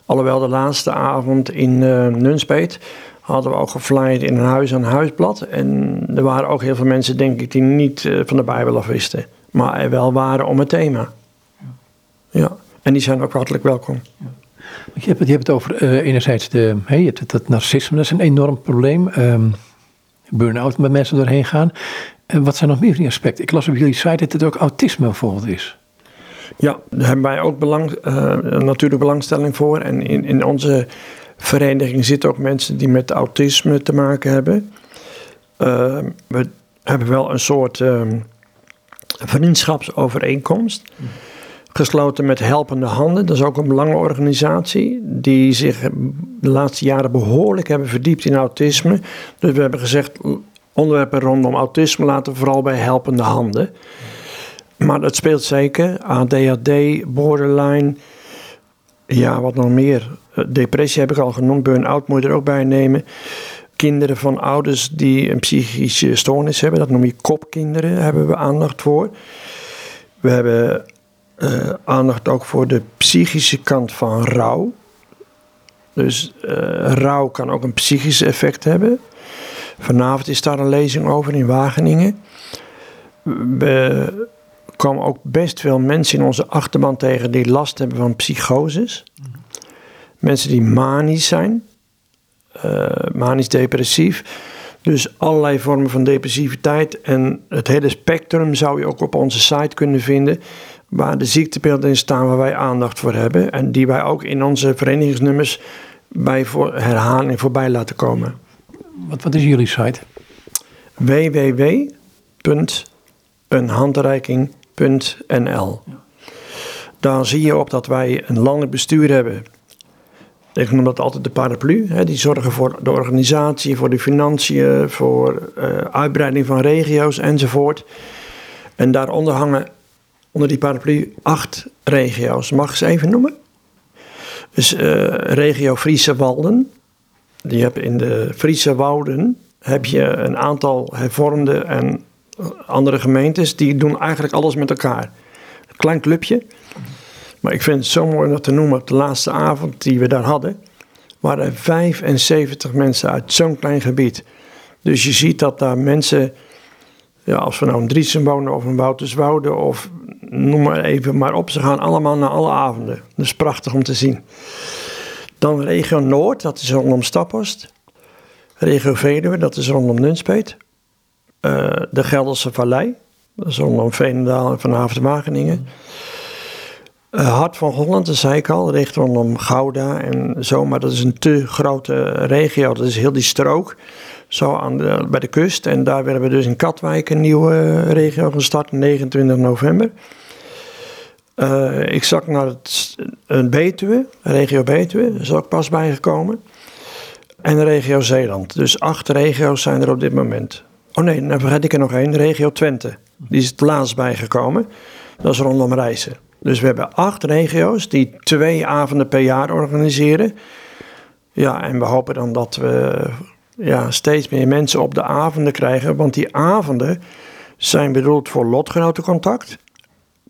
Speaker 2: Alhoewel de laatste avond in uh, Nunspeet hadden we ook geflyerd in een huis aan huisblad. En er waren ook heel veel mensen, denk ik, die niet uh, van de Bijbel af wisten. Maar er wel waren om het thema. Ja. ja. En die zijn ook hartelijk welkom. Ja.
Speaker 1: Je, hebt het, je hebt het over uh, enerzijds de, hey, je hebt het, dat narcisme, dat is een enorm probleem. Um, burn-out met mensen doorheen gaan. En wat zijn nog meer van die aspecten? Ik las op jullie site dat het ook autisme bijvoorbeeld is.
Speaker 2: Ja, daar hebben wij ook belang, uh, natuurlijk belangstelling voor. En in, in onze vereniging zitten ook mensen die met autisme te maken hebben. Uh, we hebben wel een soort uh, vriendschapsovereenkomst. Gesloten met Helpende Handen. Dat is ook een belangenorganisatie. Die zich de laatste jaren behoorlijk hebben verdiept in autisme. Dus we hebben gezegd: onderwerpen rondom autisme laten vooral bij Helpende Handen. Maar dat speelt zeker. ADHD, borderline. Ja, wat nog meer? Depressie heb ik al genoemd, burn-out moet je er ook bij nemen. Kinderen van ouders die een psychische stoornis hebben, dat noem je kopkinderen, hebben we aandacht voor. We hebben uh, aandacht ook voor de psychische kant van rouw. Dus uh, rouw kan ook een psychisch effect hebben. Vanavond is daar een lezing over in Wageningen. We komen ook best veel mensen in onze achterban tegen die last hebben van psychoses. Mensen die manisch zijn, uh, manisch depressief. Dus allerlei vormen van depressiviteit. En het hele spectrum zou je ook op onze site kunnen vinden. Waar de ziektebeelden in staan waar wij aandacht voor hebben. En die wij ook in onze verenigingsnummers bij voor herhaling voorbij laten komen.
Speaker 1: Wat, wat is jullie site?
Speaker 2: www.eenhandreiking.nl Daar zie je op dat wij een landelijk bestuur hebben ik noem dat altijd de paraplu. Hè, die zorgen voor de organisatie, voor de financiën, voor uh, uitbreiding van regio's enzovoort. En daaronder hangen onder die paraplu acht regio's. Mag ik ze even noemen? Dus uh, regio Friese Walden. Die heb in de Friese Wouden heb je een aantal hervormde en andere gemeentes. Die doen eigenlijk alles met elkaar. Een klein clubje. Maar ik vind het zo mooi om dat te noemen. Op de laatste avond die we daar hadden, waren er 75 mensen uit zo'n klein gebied. Dus je ziet dat daar mensen, ja, als we nou in Driesen wonen of in Wouterswoude of noem maar even maar op, ze gaan allemaal naar alle avonden. Dat is prachtig om te zien. Dan regio Noord, dat is rondom Staphorst. regio Veluwe, dat is rondom Nunspeet. Uh, de Gelderse Vallei, dat is rondom Veenendaal en vanavond Wageningen. Uh, Hart van Holland, dat zei ik al, richt rondom Gouda en zo, maar dat is een te grote regio. Dat is heel die strook, zo aan bij de kust. En daar werden we dus in Katwijk een nieuwe regio gestart, 29 november. Uh, ik zag naar het, een Betuwe, regio Betuwe, dat is ook pas bijgekomen. En de regio Zeeland. Dus acht regio's zijn er op dit moment. Oh nee, dan vergeet ik er nog één. Regio Twente. Die is het laatst bijgekomen. Dat is rondom reizen. Dus we hebben acht regio's die twee avonden per jaar organiseren. Ja, en we hopen dan dat we ja, steeds meer mensen op de avonden krijgen. Want die avonden zijn bedoeld voor lotgenotencontact.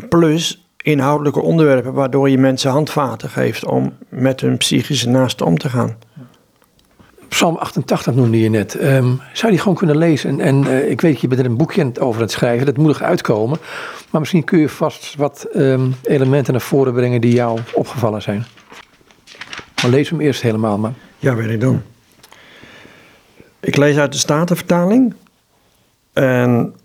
Speaker 2: Plus inhoudelijke onderwerpen waardoor je mensen handvaten geeft om met hun psychische naasten om te gaan.
Speaker 1: Psalm 88 noemde je net. Um, zou je die gewoon kunnen lezen? En, en uh, ik weet, je bent er een boekje over het schrijven. Dat moet nog uitkomen. Maar misschien kun je vast wat um, elementen naar voren brengen die jou opgevallen zijn. Maar lees hem eerst helemaal maar.
Speaker 2: Ja, wil ik doen. Ik lees uit de Statenvertaling. En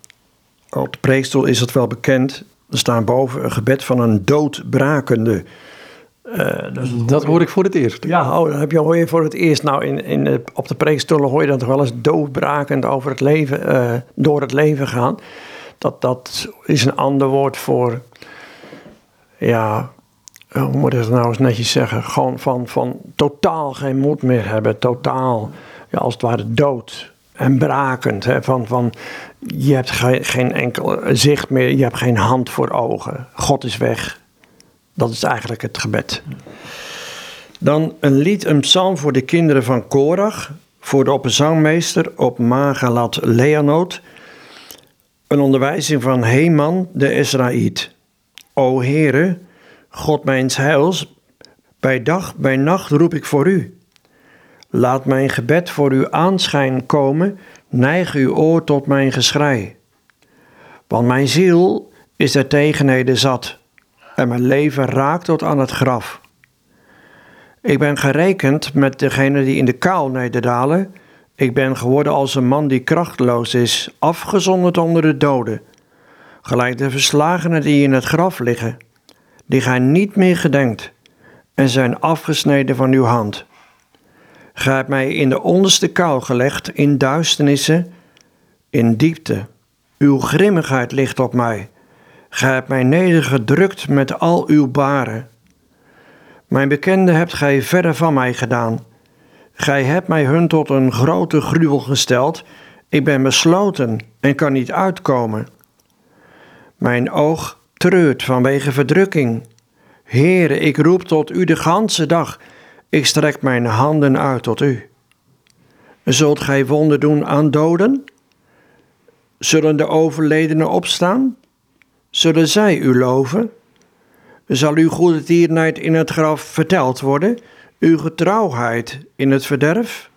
Speaker 2: op de preekstoel is het wel bekend. Er staat boven een gebed van een doodbrakende
Speaker 1: uh, dat hoor ik voor het eerst.
Speaker 2: Ja, oh, heb je, hoor je voor het eerst. Nou, in, in op de preekstoelen hoor je dat toch wel eens doodbrakend over het leven, uh, door het leven gaan. Dat, dat is een ander woord voor, ja, hoe moet ik het nou eens netjes zeggen? Gewoon van, van totaal geen moed meer hebben. Totaal, ja, als het ware dood en brakend. Hè, van, van, je hebt geen, enkel zicht meer, je hebt geen hand voor ogen. God is weg. Dat is eigenlijk het gebed. Dan een lied, een psalm voor de kinderen van Korach, voor de opperzangmeester op Magalat Leanoot. Een onderwijzing van Heman de Israëliet. O Heere, God mijns heils, bij dag, bij nacht roep ik voor u. Laat mijn gebed voor uw aanschijn komen, neig uw oor tot mijn geschrei. Want mijn ziel is er tegenheden zat en mijn leven raakt tot aan het graf. Ik ben gerekend met degene die in de kaal nederdalen. Ik ben geworden als een man die krachteloos is, afgezonderd onder de doden. Gelijk de verslagenen die in het graf liggen, die gij niet meer gedenkt en zijn afgesneden van uw hand. Gij mij in de onderste kou gelegd, in duisternissen, in diepte. Uw grimmigheid ligt op mij. Gij hebt mij nedergedrukt met al uw baren. Mijn bekende hebt gij verre van mij gedaan. Gij hebt mij hun tot een grote gruwel gesteld. Ik ben besloten en kan niet uitkomen. Mijn oog treurt vanwege verdrukking. Heere, ik roep tot u de ganse dag. Ik strek mijn handen uit tot u. Zult gij wonder doen aan doden? Zullen de overledenen opstaan? zullen zij u loven? Zal uw goede tierenheid in het graf verteld worden, uw getrouwheid in het verderf?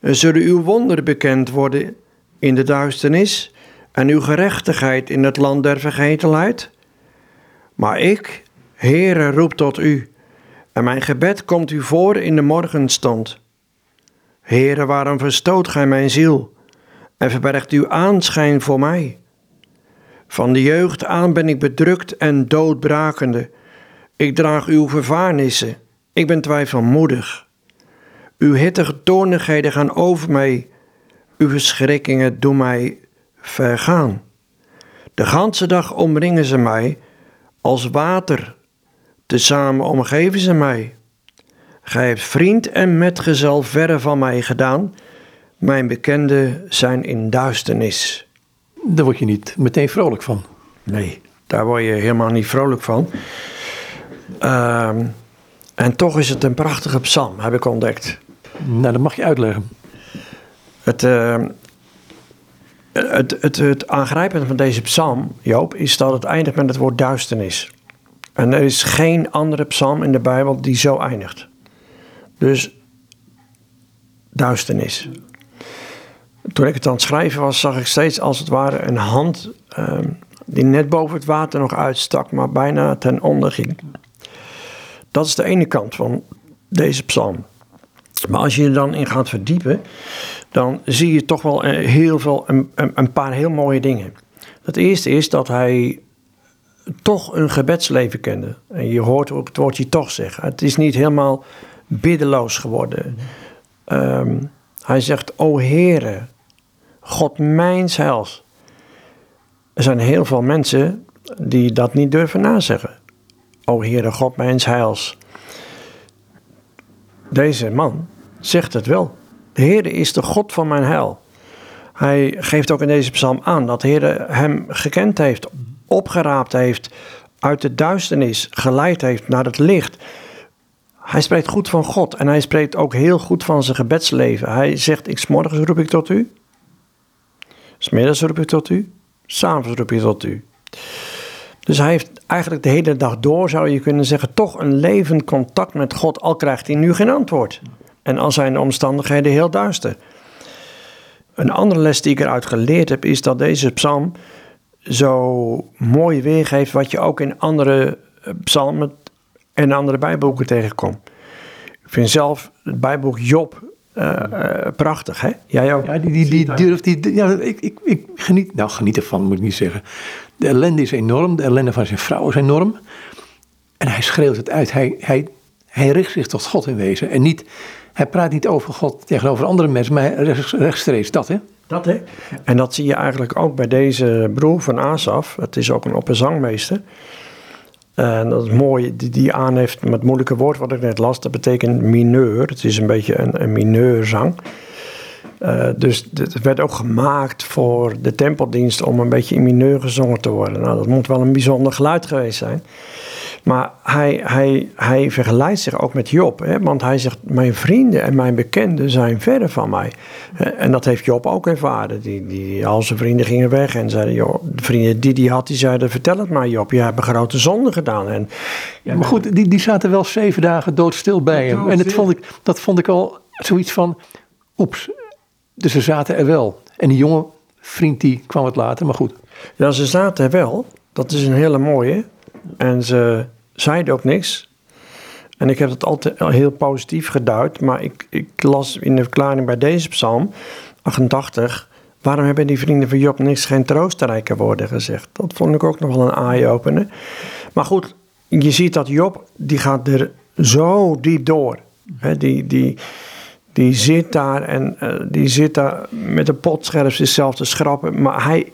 Speaker 2: Zullen uw wonderen bekend worden in de duisternis en uw gerechtigheid in het land der vergetelheid? Maar ik, Heere, roep tot u, en mijn gebed komt u voor in de morgenstond. Heere, waarom verstoot gij mijn ziel en verbergt uw aanschijn voor mij? Van de jeugd aan ben ik bedrukt en doodbrakende. Ik draag uw vervaarnissen. Ik ben twijfelmoedig. Uw hittige toornigheden gaan over mij. Uw verschrikkingen doen mij vergaan. De ganse dag omringen ze mij als water. Tezamen omgeven ze mij. Gij hebt vriend en metgezel verre van mij gedaan. Mijn bekenden zijn in duisternis.
Speaker 1: Daar word je niet meteen vrolijk van.
Speaker 2: Nee, daar word je helemaal niet vrolijk van. Ehm, en toch is het een prachtige psalm, heb ik ontdekt.
Speaker 1: Nou, dat mag je uitleggen.
Speaker 2: Het, uh, het, het, het aangrijpende van deze psalm, Joop, is dat het eindigt met het woord duisternis. En er is geen andere psalm in de Bijbel die zo eindigt. Dus duisternis toen ik het aan het schrijven was, zag ik steeds als het ware een hand ehm, die net boven het water nog uitstak, maar bijna ten onder ging. Dat is de ene kant van deze psalm. Maar als je er dan in gaat verdiepen, dan zie je toch wel eh, heel veel, een, een paar heel mooie dingen. Het eerste is dat hij toch een gebedsleven kende. En je hoort ook het woordje toch zeggen. Het is niet helemaal biddeloos geworden. Ehm, hij zegt, o Heere, God mijns heils. Er zijn heel veel mensen die dat niet durven nazeggen. O Heere, God mijns heils. Deze man zegt het wel. De Heere is de God van mijn heil. Hij geeft ook in deze psalm aan dat de Heer hem gekend heeft, opgeraapt heeft, uit de duisternis geleid heeft naar het licht. Hij spreekt goed van God en hij spreekt ook heel goed van zijn gebedsleven. Hij zegt, ik smorgens roep ik tot u, smiddags roep ik tot u, s'avonds roep ik tot u. Dus hij heeft eigenlijk de hele dag door, zou je kunnen zeggen, toch een levend contact met God, al krijgt hij nu geen antwoord. En al zijn de omstandigheden heel duister. Een andere les die ik eruit geleerd heb, is dat deze psalm zo mooi weergeeft wat je ook in andere eh, psalmen en andere bijboeken tegenkomt. Ik vind zelf het bijboek Job uh, uh, prachtig, hè? Jij ook?
Speaker 1: Ja, die, die, die durft, die, ja, ik, ik, ik geniet, nou geniet ervan moet ik niet zeggen. De ellende is enorm, de ellende van zijn vrouw is enorm. En hij schreeuwt het uit, hij, hij, hij richt zich tot God in wezen. En niet, hij praat niet over God tegenover andere mensen, maar rechtstreeks dat, hè?
Speaker 2: Dat, hè? En dat zie je eigenlijk ook bij deze broer van Asaf. Het is ook een opperzangmeester. En dat is mooi, die, die aan heeft met het moeilijke woord wat ik net las. Dat betekent mineur. Het is een beetje een, een mineurzang. Uh, dus het werd ook gemaakt voor de tempeldienst om een beetje in mineur gezongen te worden. Nou, dat moet wel een bijzonder geluid geweest zijn. Maar hij, hij, hij vergelijkt zich ook met Job. Hè? Want hij zegt, mijn vrienden en mijn bekenden zijn verder van mij. En dat heeft Job ook ervaren. Die, die, al zijn vrienden gingen weg en zeiden, joh, de vrienden die hij had, die zeiden, vertel het maar Job, je hebt een grote zonde gedaan. En,
Speaker 1: ja, maar goed, die, die zaten wel zeven dagen doodstil bij hem. En dat vond, ik, dat vond ik al zoiets van, oeps, dus ze zaten er wel. En die jonge vriend die kwam het later, maar goed.
Speaker 2: Ja, ze zaten er wel. Dat is een hele mooie. En ze zeiden ook niks. En ik heb het altijd heel positief geduid, maar ik, ik las in de verklaring bij deze psalm 88. Waarom hebben die vrienden van Job niks geen troostrijke woorden gezegd? Dat vond ik ook nog wel een eye-opener. Maar goed, je ziet dat Job, die gaat er zo diep door. Die, die, die zit daar en uh, die zit daar met een potscherf zichzelf te schrappen. Maar hij,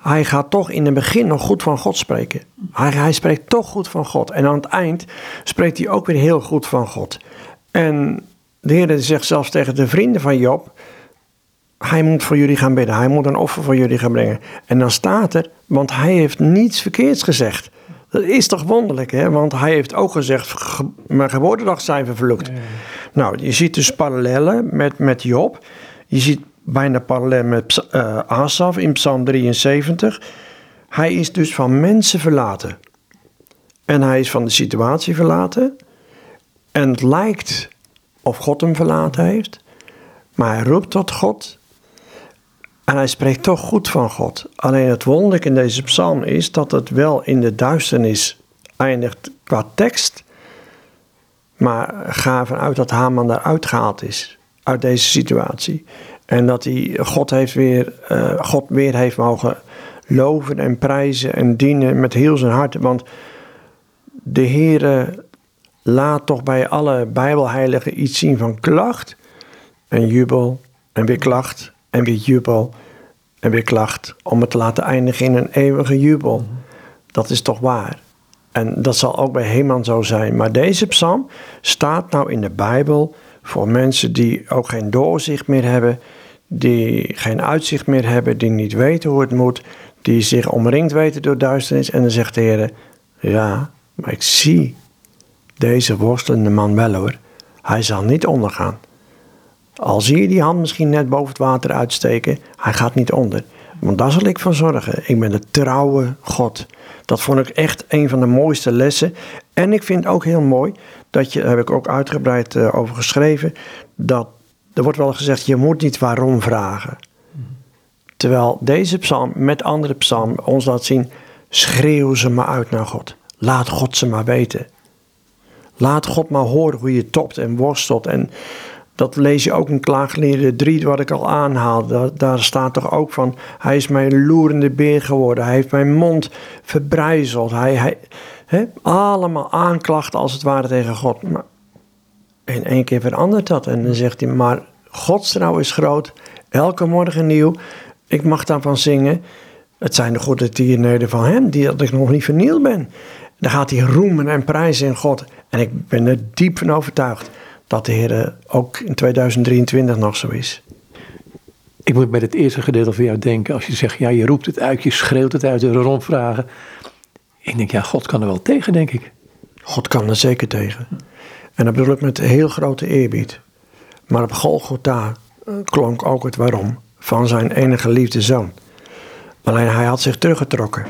Speaker 2: hij gaat toch in het begin nog goed van God spreken. Hij, hij spreekt toch goed van God. En aan het eind spreekt hij ook weer heel goed van God. En de Heer zegt zelfs tegen de vrienden van Job: Hij moet voor jullie gaan bidden. Hij moet een offer voor jullie gaan brengen. En dan staat er, want hij heeft niets verkeerds gezegd. Dat is toch wonderlijk, hè? Want hij heeft ook gezegd: Mijn geboortedag zijn vervloekt. Nou, je ziet dus parallellen met, met Job. Je ziet bijna parallel met uh, Asaf in Psalm 73. Hij is dus van mensen verlaten. En hij is van de situatie verlaten. En het lijkt of God hem verlaten heeft. Maar hij roept tot God. En hij spreekt toch goed van God. Alleen het wonderlijke in deze psalm is dat het wel in de duisternis eindigt qua tekst. Maar ga ervan uit dat Haman daaruit gehaald is. Uit deze situatie. En dat hij God, heeft weer, uh, God weer heeft mogen loven en prijzen en dienen met heel zijn hart. Want de Heere laat toch bij alle Bijbelheiligen iets zien van klacht en jubel en weer klacht en weer jubel en weer klacht. Om het te laten eindigen in een eeuwige jubel. Dat is toch waar. En dat zal ook bij Heman zo zijn. Maar deze psalm staat nou in de Bijbel voor mensen die ook geen doorzicht meer hebben die geen uitzicht meer hebben, die niet weten hoe het moet, die zich omringd weten door duisternis. En dan zegt de Heer, ja, maar ik zie deze worstelende man wel hoor. Hij zal niet ondergaan. Al zie je die hand misschien net boven het water uitsteken, hij gaat niet onder. Want daar zal ik van zorgen. Ik ben de trouwe God. Dat vond ik echt een van de mooiste lessen. En ik vind ook heel mooi, dat je, daar heb ik ook uitgebreid uh, over geschreven, dat er wordt wel gezegd, je moet niet waarom vragen. Terwijl deze psalm met andere psalm ons laat zien, schreeuw ze maar uit naar God. Laat God ze maar weten. Laat God maar horen hoe je topt en worstelt. En dat lees je ook in Klaaglieden 3, wat ik al aanhaal. Daar, staat toch ook van, hij is mijn loerende beer geworden. Hij heeft mijn mond verbrijzeld. Hij, hij, allemaal aanklachten als het ware tegen God. Maar in één keer verandert dat. En dan zegt hij, maar Gods trouw is groot. Elke morgen nieuw. Ik mag daarvan zingen. Het zijn de goede tierenheden van hem, die dat ik nog niet vernield ben. Dan gaat hij roemen en prijzen in God. En ik ben er diep van overtuigd dat de Heer ook in 2023 nog zo is.
Speaker 1: Ik moet bij het eerste gedeelte van jou denken, als je zegt, ja, je roept het uit, je schreeuwt het uit, de rondvragen. Ik denk, ja, God kan er wel tegen, denk ik.
Speaker 2: God kan er zeker tegen. En dat bedoel ik met heel grote eerbied. Maar op Golgotha klonk ook het waarom van zijn enige liefde zoon. Alleen hij had zich teruggetrokken.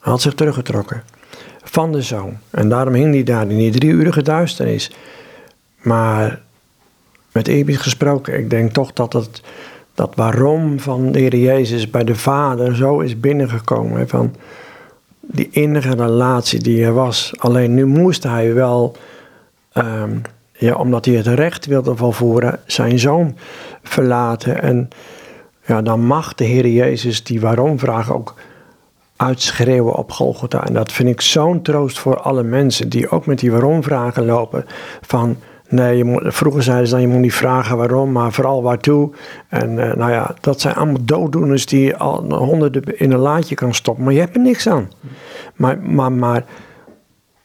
Speaker 2: Hij had zich teruggetrokken van de zoon. En daarom hing hij daar in die drieurige duisternis. Maar met eerbied gesproken, ik denk toch dat het dat waarom van de Heer Jezus bij de Vader zo is binnengekomen. Van die innige relatie die er was. Alleen nu moest hij wel, ehm, ja, omdat hij het recht wilde volvoeren, zijn zoon verlaten. En ja, dan mag de Heer Jezus die waarom-vraag ook uitschreeuwen op Golgotha. En dat vind ik zo'n troost voor alle mensen die ook met die waarom-vragen lopen. Van Nee, je moet, vroeger zeiden ze dan, je moet niet vragen waarom, maar vooral waartoe. En uh, nou ja, dat zijn allemaal dooddoeners die al honderden in een laadje kan stoppen, maar je hebt er niks aan. Maar, maar, maar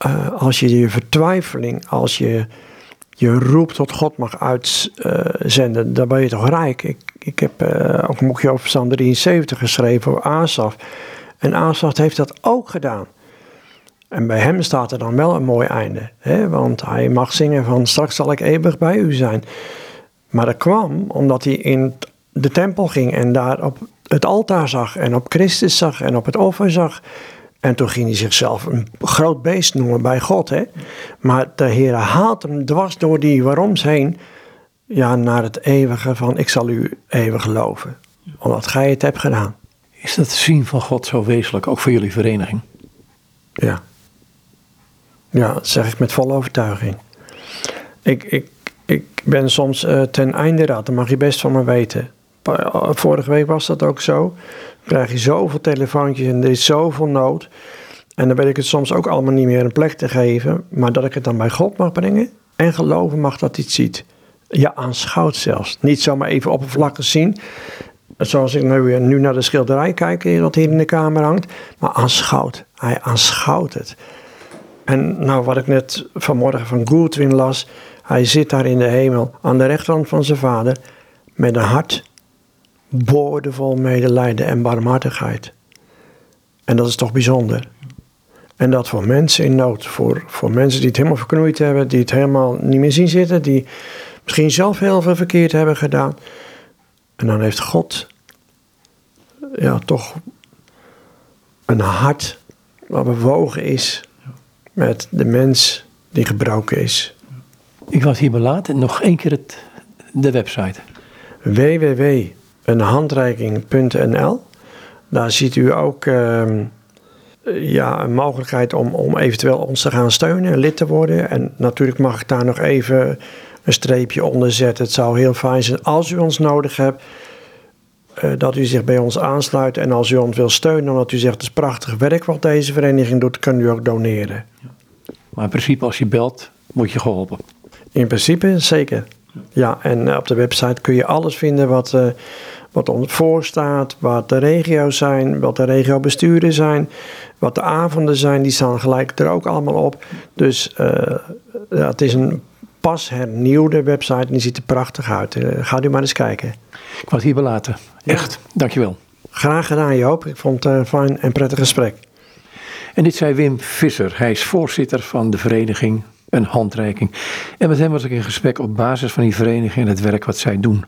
Speaker 2: uh, als je je vertwijfeling, als je je roep tot God mag uitzenden, uh, dan ben je toch rijk. Ik, ik heb ook een boekje over Psalm 73 geschreven over Asaf. En Asaf heeft dat ook gedaan. En bij hem staat er dan wel een mooi einde. Hè? Want hij mag zingen van straks zal ik eeuwig bij u zijn. Maar dat kwam omdat hij in de tempel ging en daar op het altaar zag en op Christus zag en op het offer zag. En toen ging hij zichzelf een groot beest noemen bij God. Hè? Maar de Heer haalt hem dwars door die waaroms heen ja, naar het eeuwige van ik zal u eeuwig geloven. Omdat gij het hebt gedaan.
Speaker 1: Is dat zien van God zo wezenlijk, ook voor jullie vereniging?
Speaker 2: Ja. Ja, dat zeg ik met volle overtuiging. Ik, ik, ik ben soms uh, ten einde raad, dat mag je best van me weten. Eh, vorige week was dat ook zo. Krijg je zoveel telefoontjes en er is zoveel nood. En dan weet ik het soms ook allemaal niet meer een plek te geven. Maar dat ik het dan bij God mag brengen en geloven mag dat hij het ziet. Ja, aanschouwt zelfs. Niet zomaar even oppervlakkig zien. Zoals ik nu, nu naar de schilderij kijk, wat hier in de kamer hangt. Maar aanschouwt. Hij aanschouwt het. En nou, wat ik net vanmorgen van Goodwin las, hij zit daar in de hemel aan de rechterhand van zijn vader met een hart boordevol medelijden en barmhartigheid. En dat is toch bijzonder. En dat voor mensen in nood, voor, voor mensen die het helemaal verknoeid hebben, die het helemaal niet meer zien zitten, die misschien zelf heel veel verkeerd hebben gedaan. En dan heeft God ja, toch een hart wat bewogen is met de mens die gebroken is.
Speaker 1: Ik was hier belaten. Nog één keer het, de website.
Speaker 2: www.eenhandreiking.nl Daar ziet u ook uh, ja, een mogelijkheid om, om eventueel ons te gaan steunen, lid te worden. En natuurlijk mag ik daar nog even een streepje onder zetten. Het zou heel fijn zijn als u ons nodig hebt. Uh, dat u zich bij ons aansluit. En als u ons wil steunen, omdat u zegt het is prachtig werk wat deze vereniging doet, kunt u ook doneren.
Speaker 1: Maar in principe, als je belt, word je geholpen.
Speaker 2: In principe zeker. Ja, en eh, op de website kun je alles vinden wat, uh, wat ons voorstaat, wat de regio's zijn, wat de regiobesturen zijn, wat de avonden zijn, die staan gelijk er ook allemaal op. Dus uh, ja, het is een pas hernieuwde website en die ziet er prachtig uit. Uh, ga u maar eens kijken.
Speaker 1: Ik was hier belaten. Echt, ja. dankjewel.
Speaker 2: Graag gedaan Joop. Ik vond het een fijn en prettig gesprek.
Speaker 1: En dit zei Wim Visser. Hij is voorzitter van de vereniging Een Handreiking. En met hem was ik in gesprek op basis van die vereniging en het werk wat zij doen.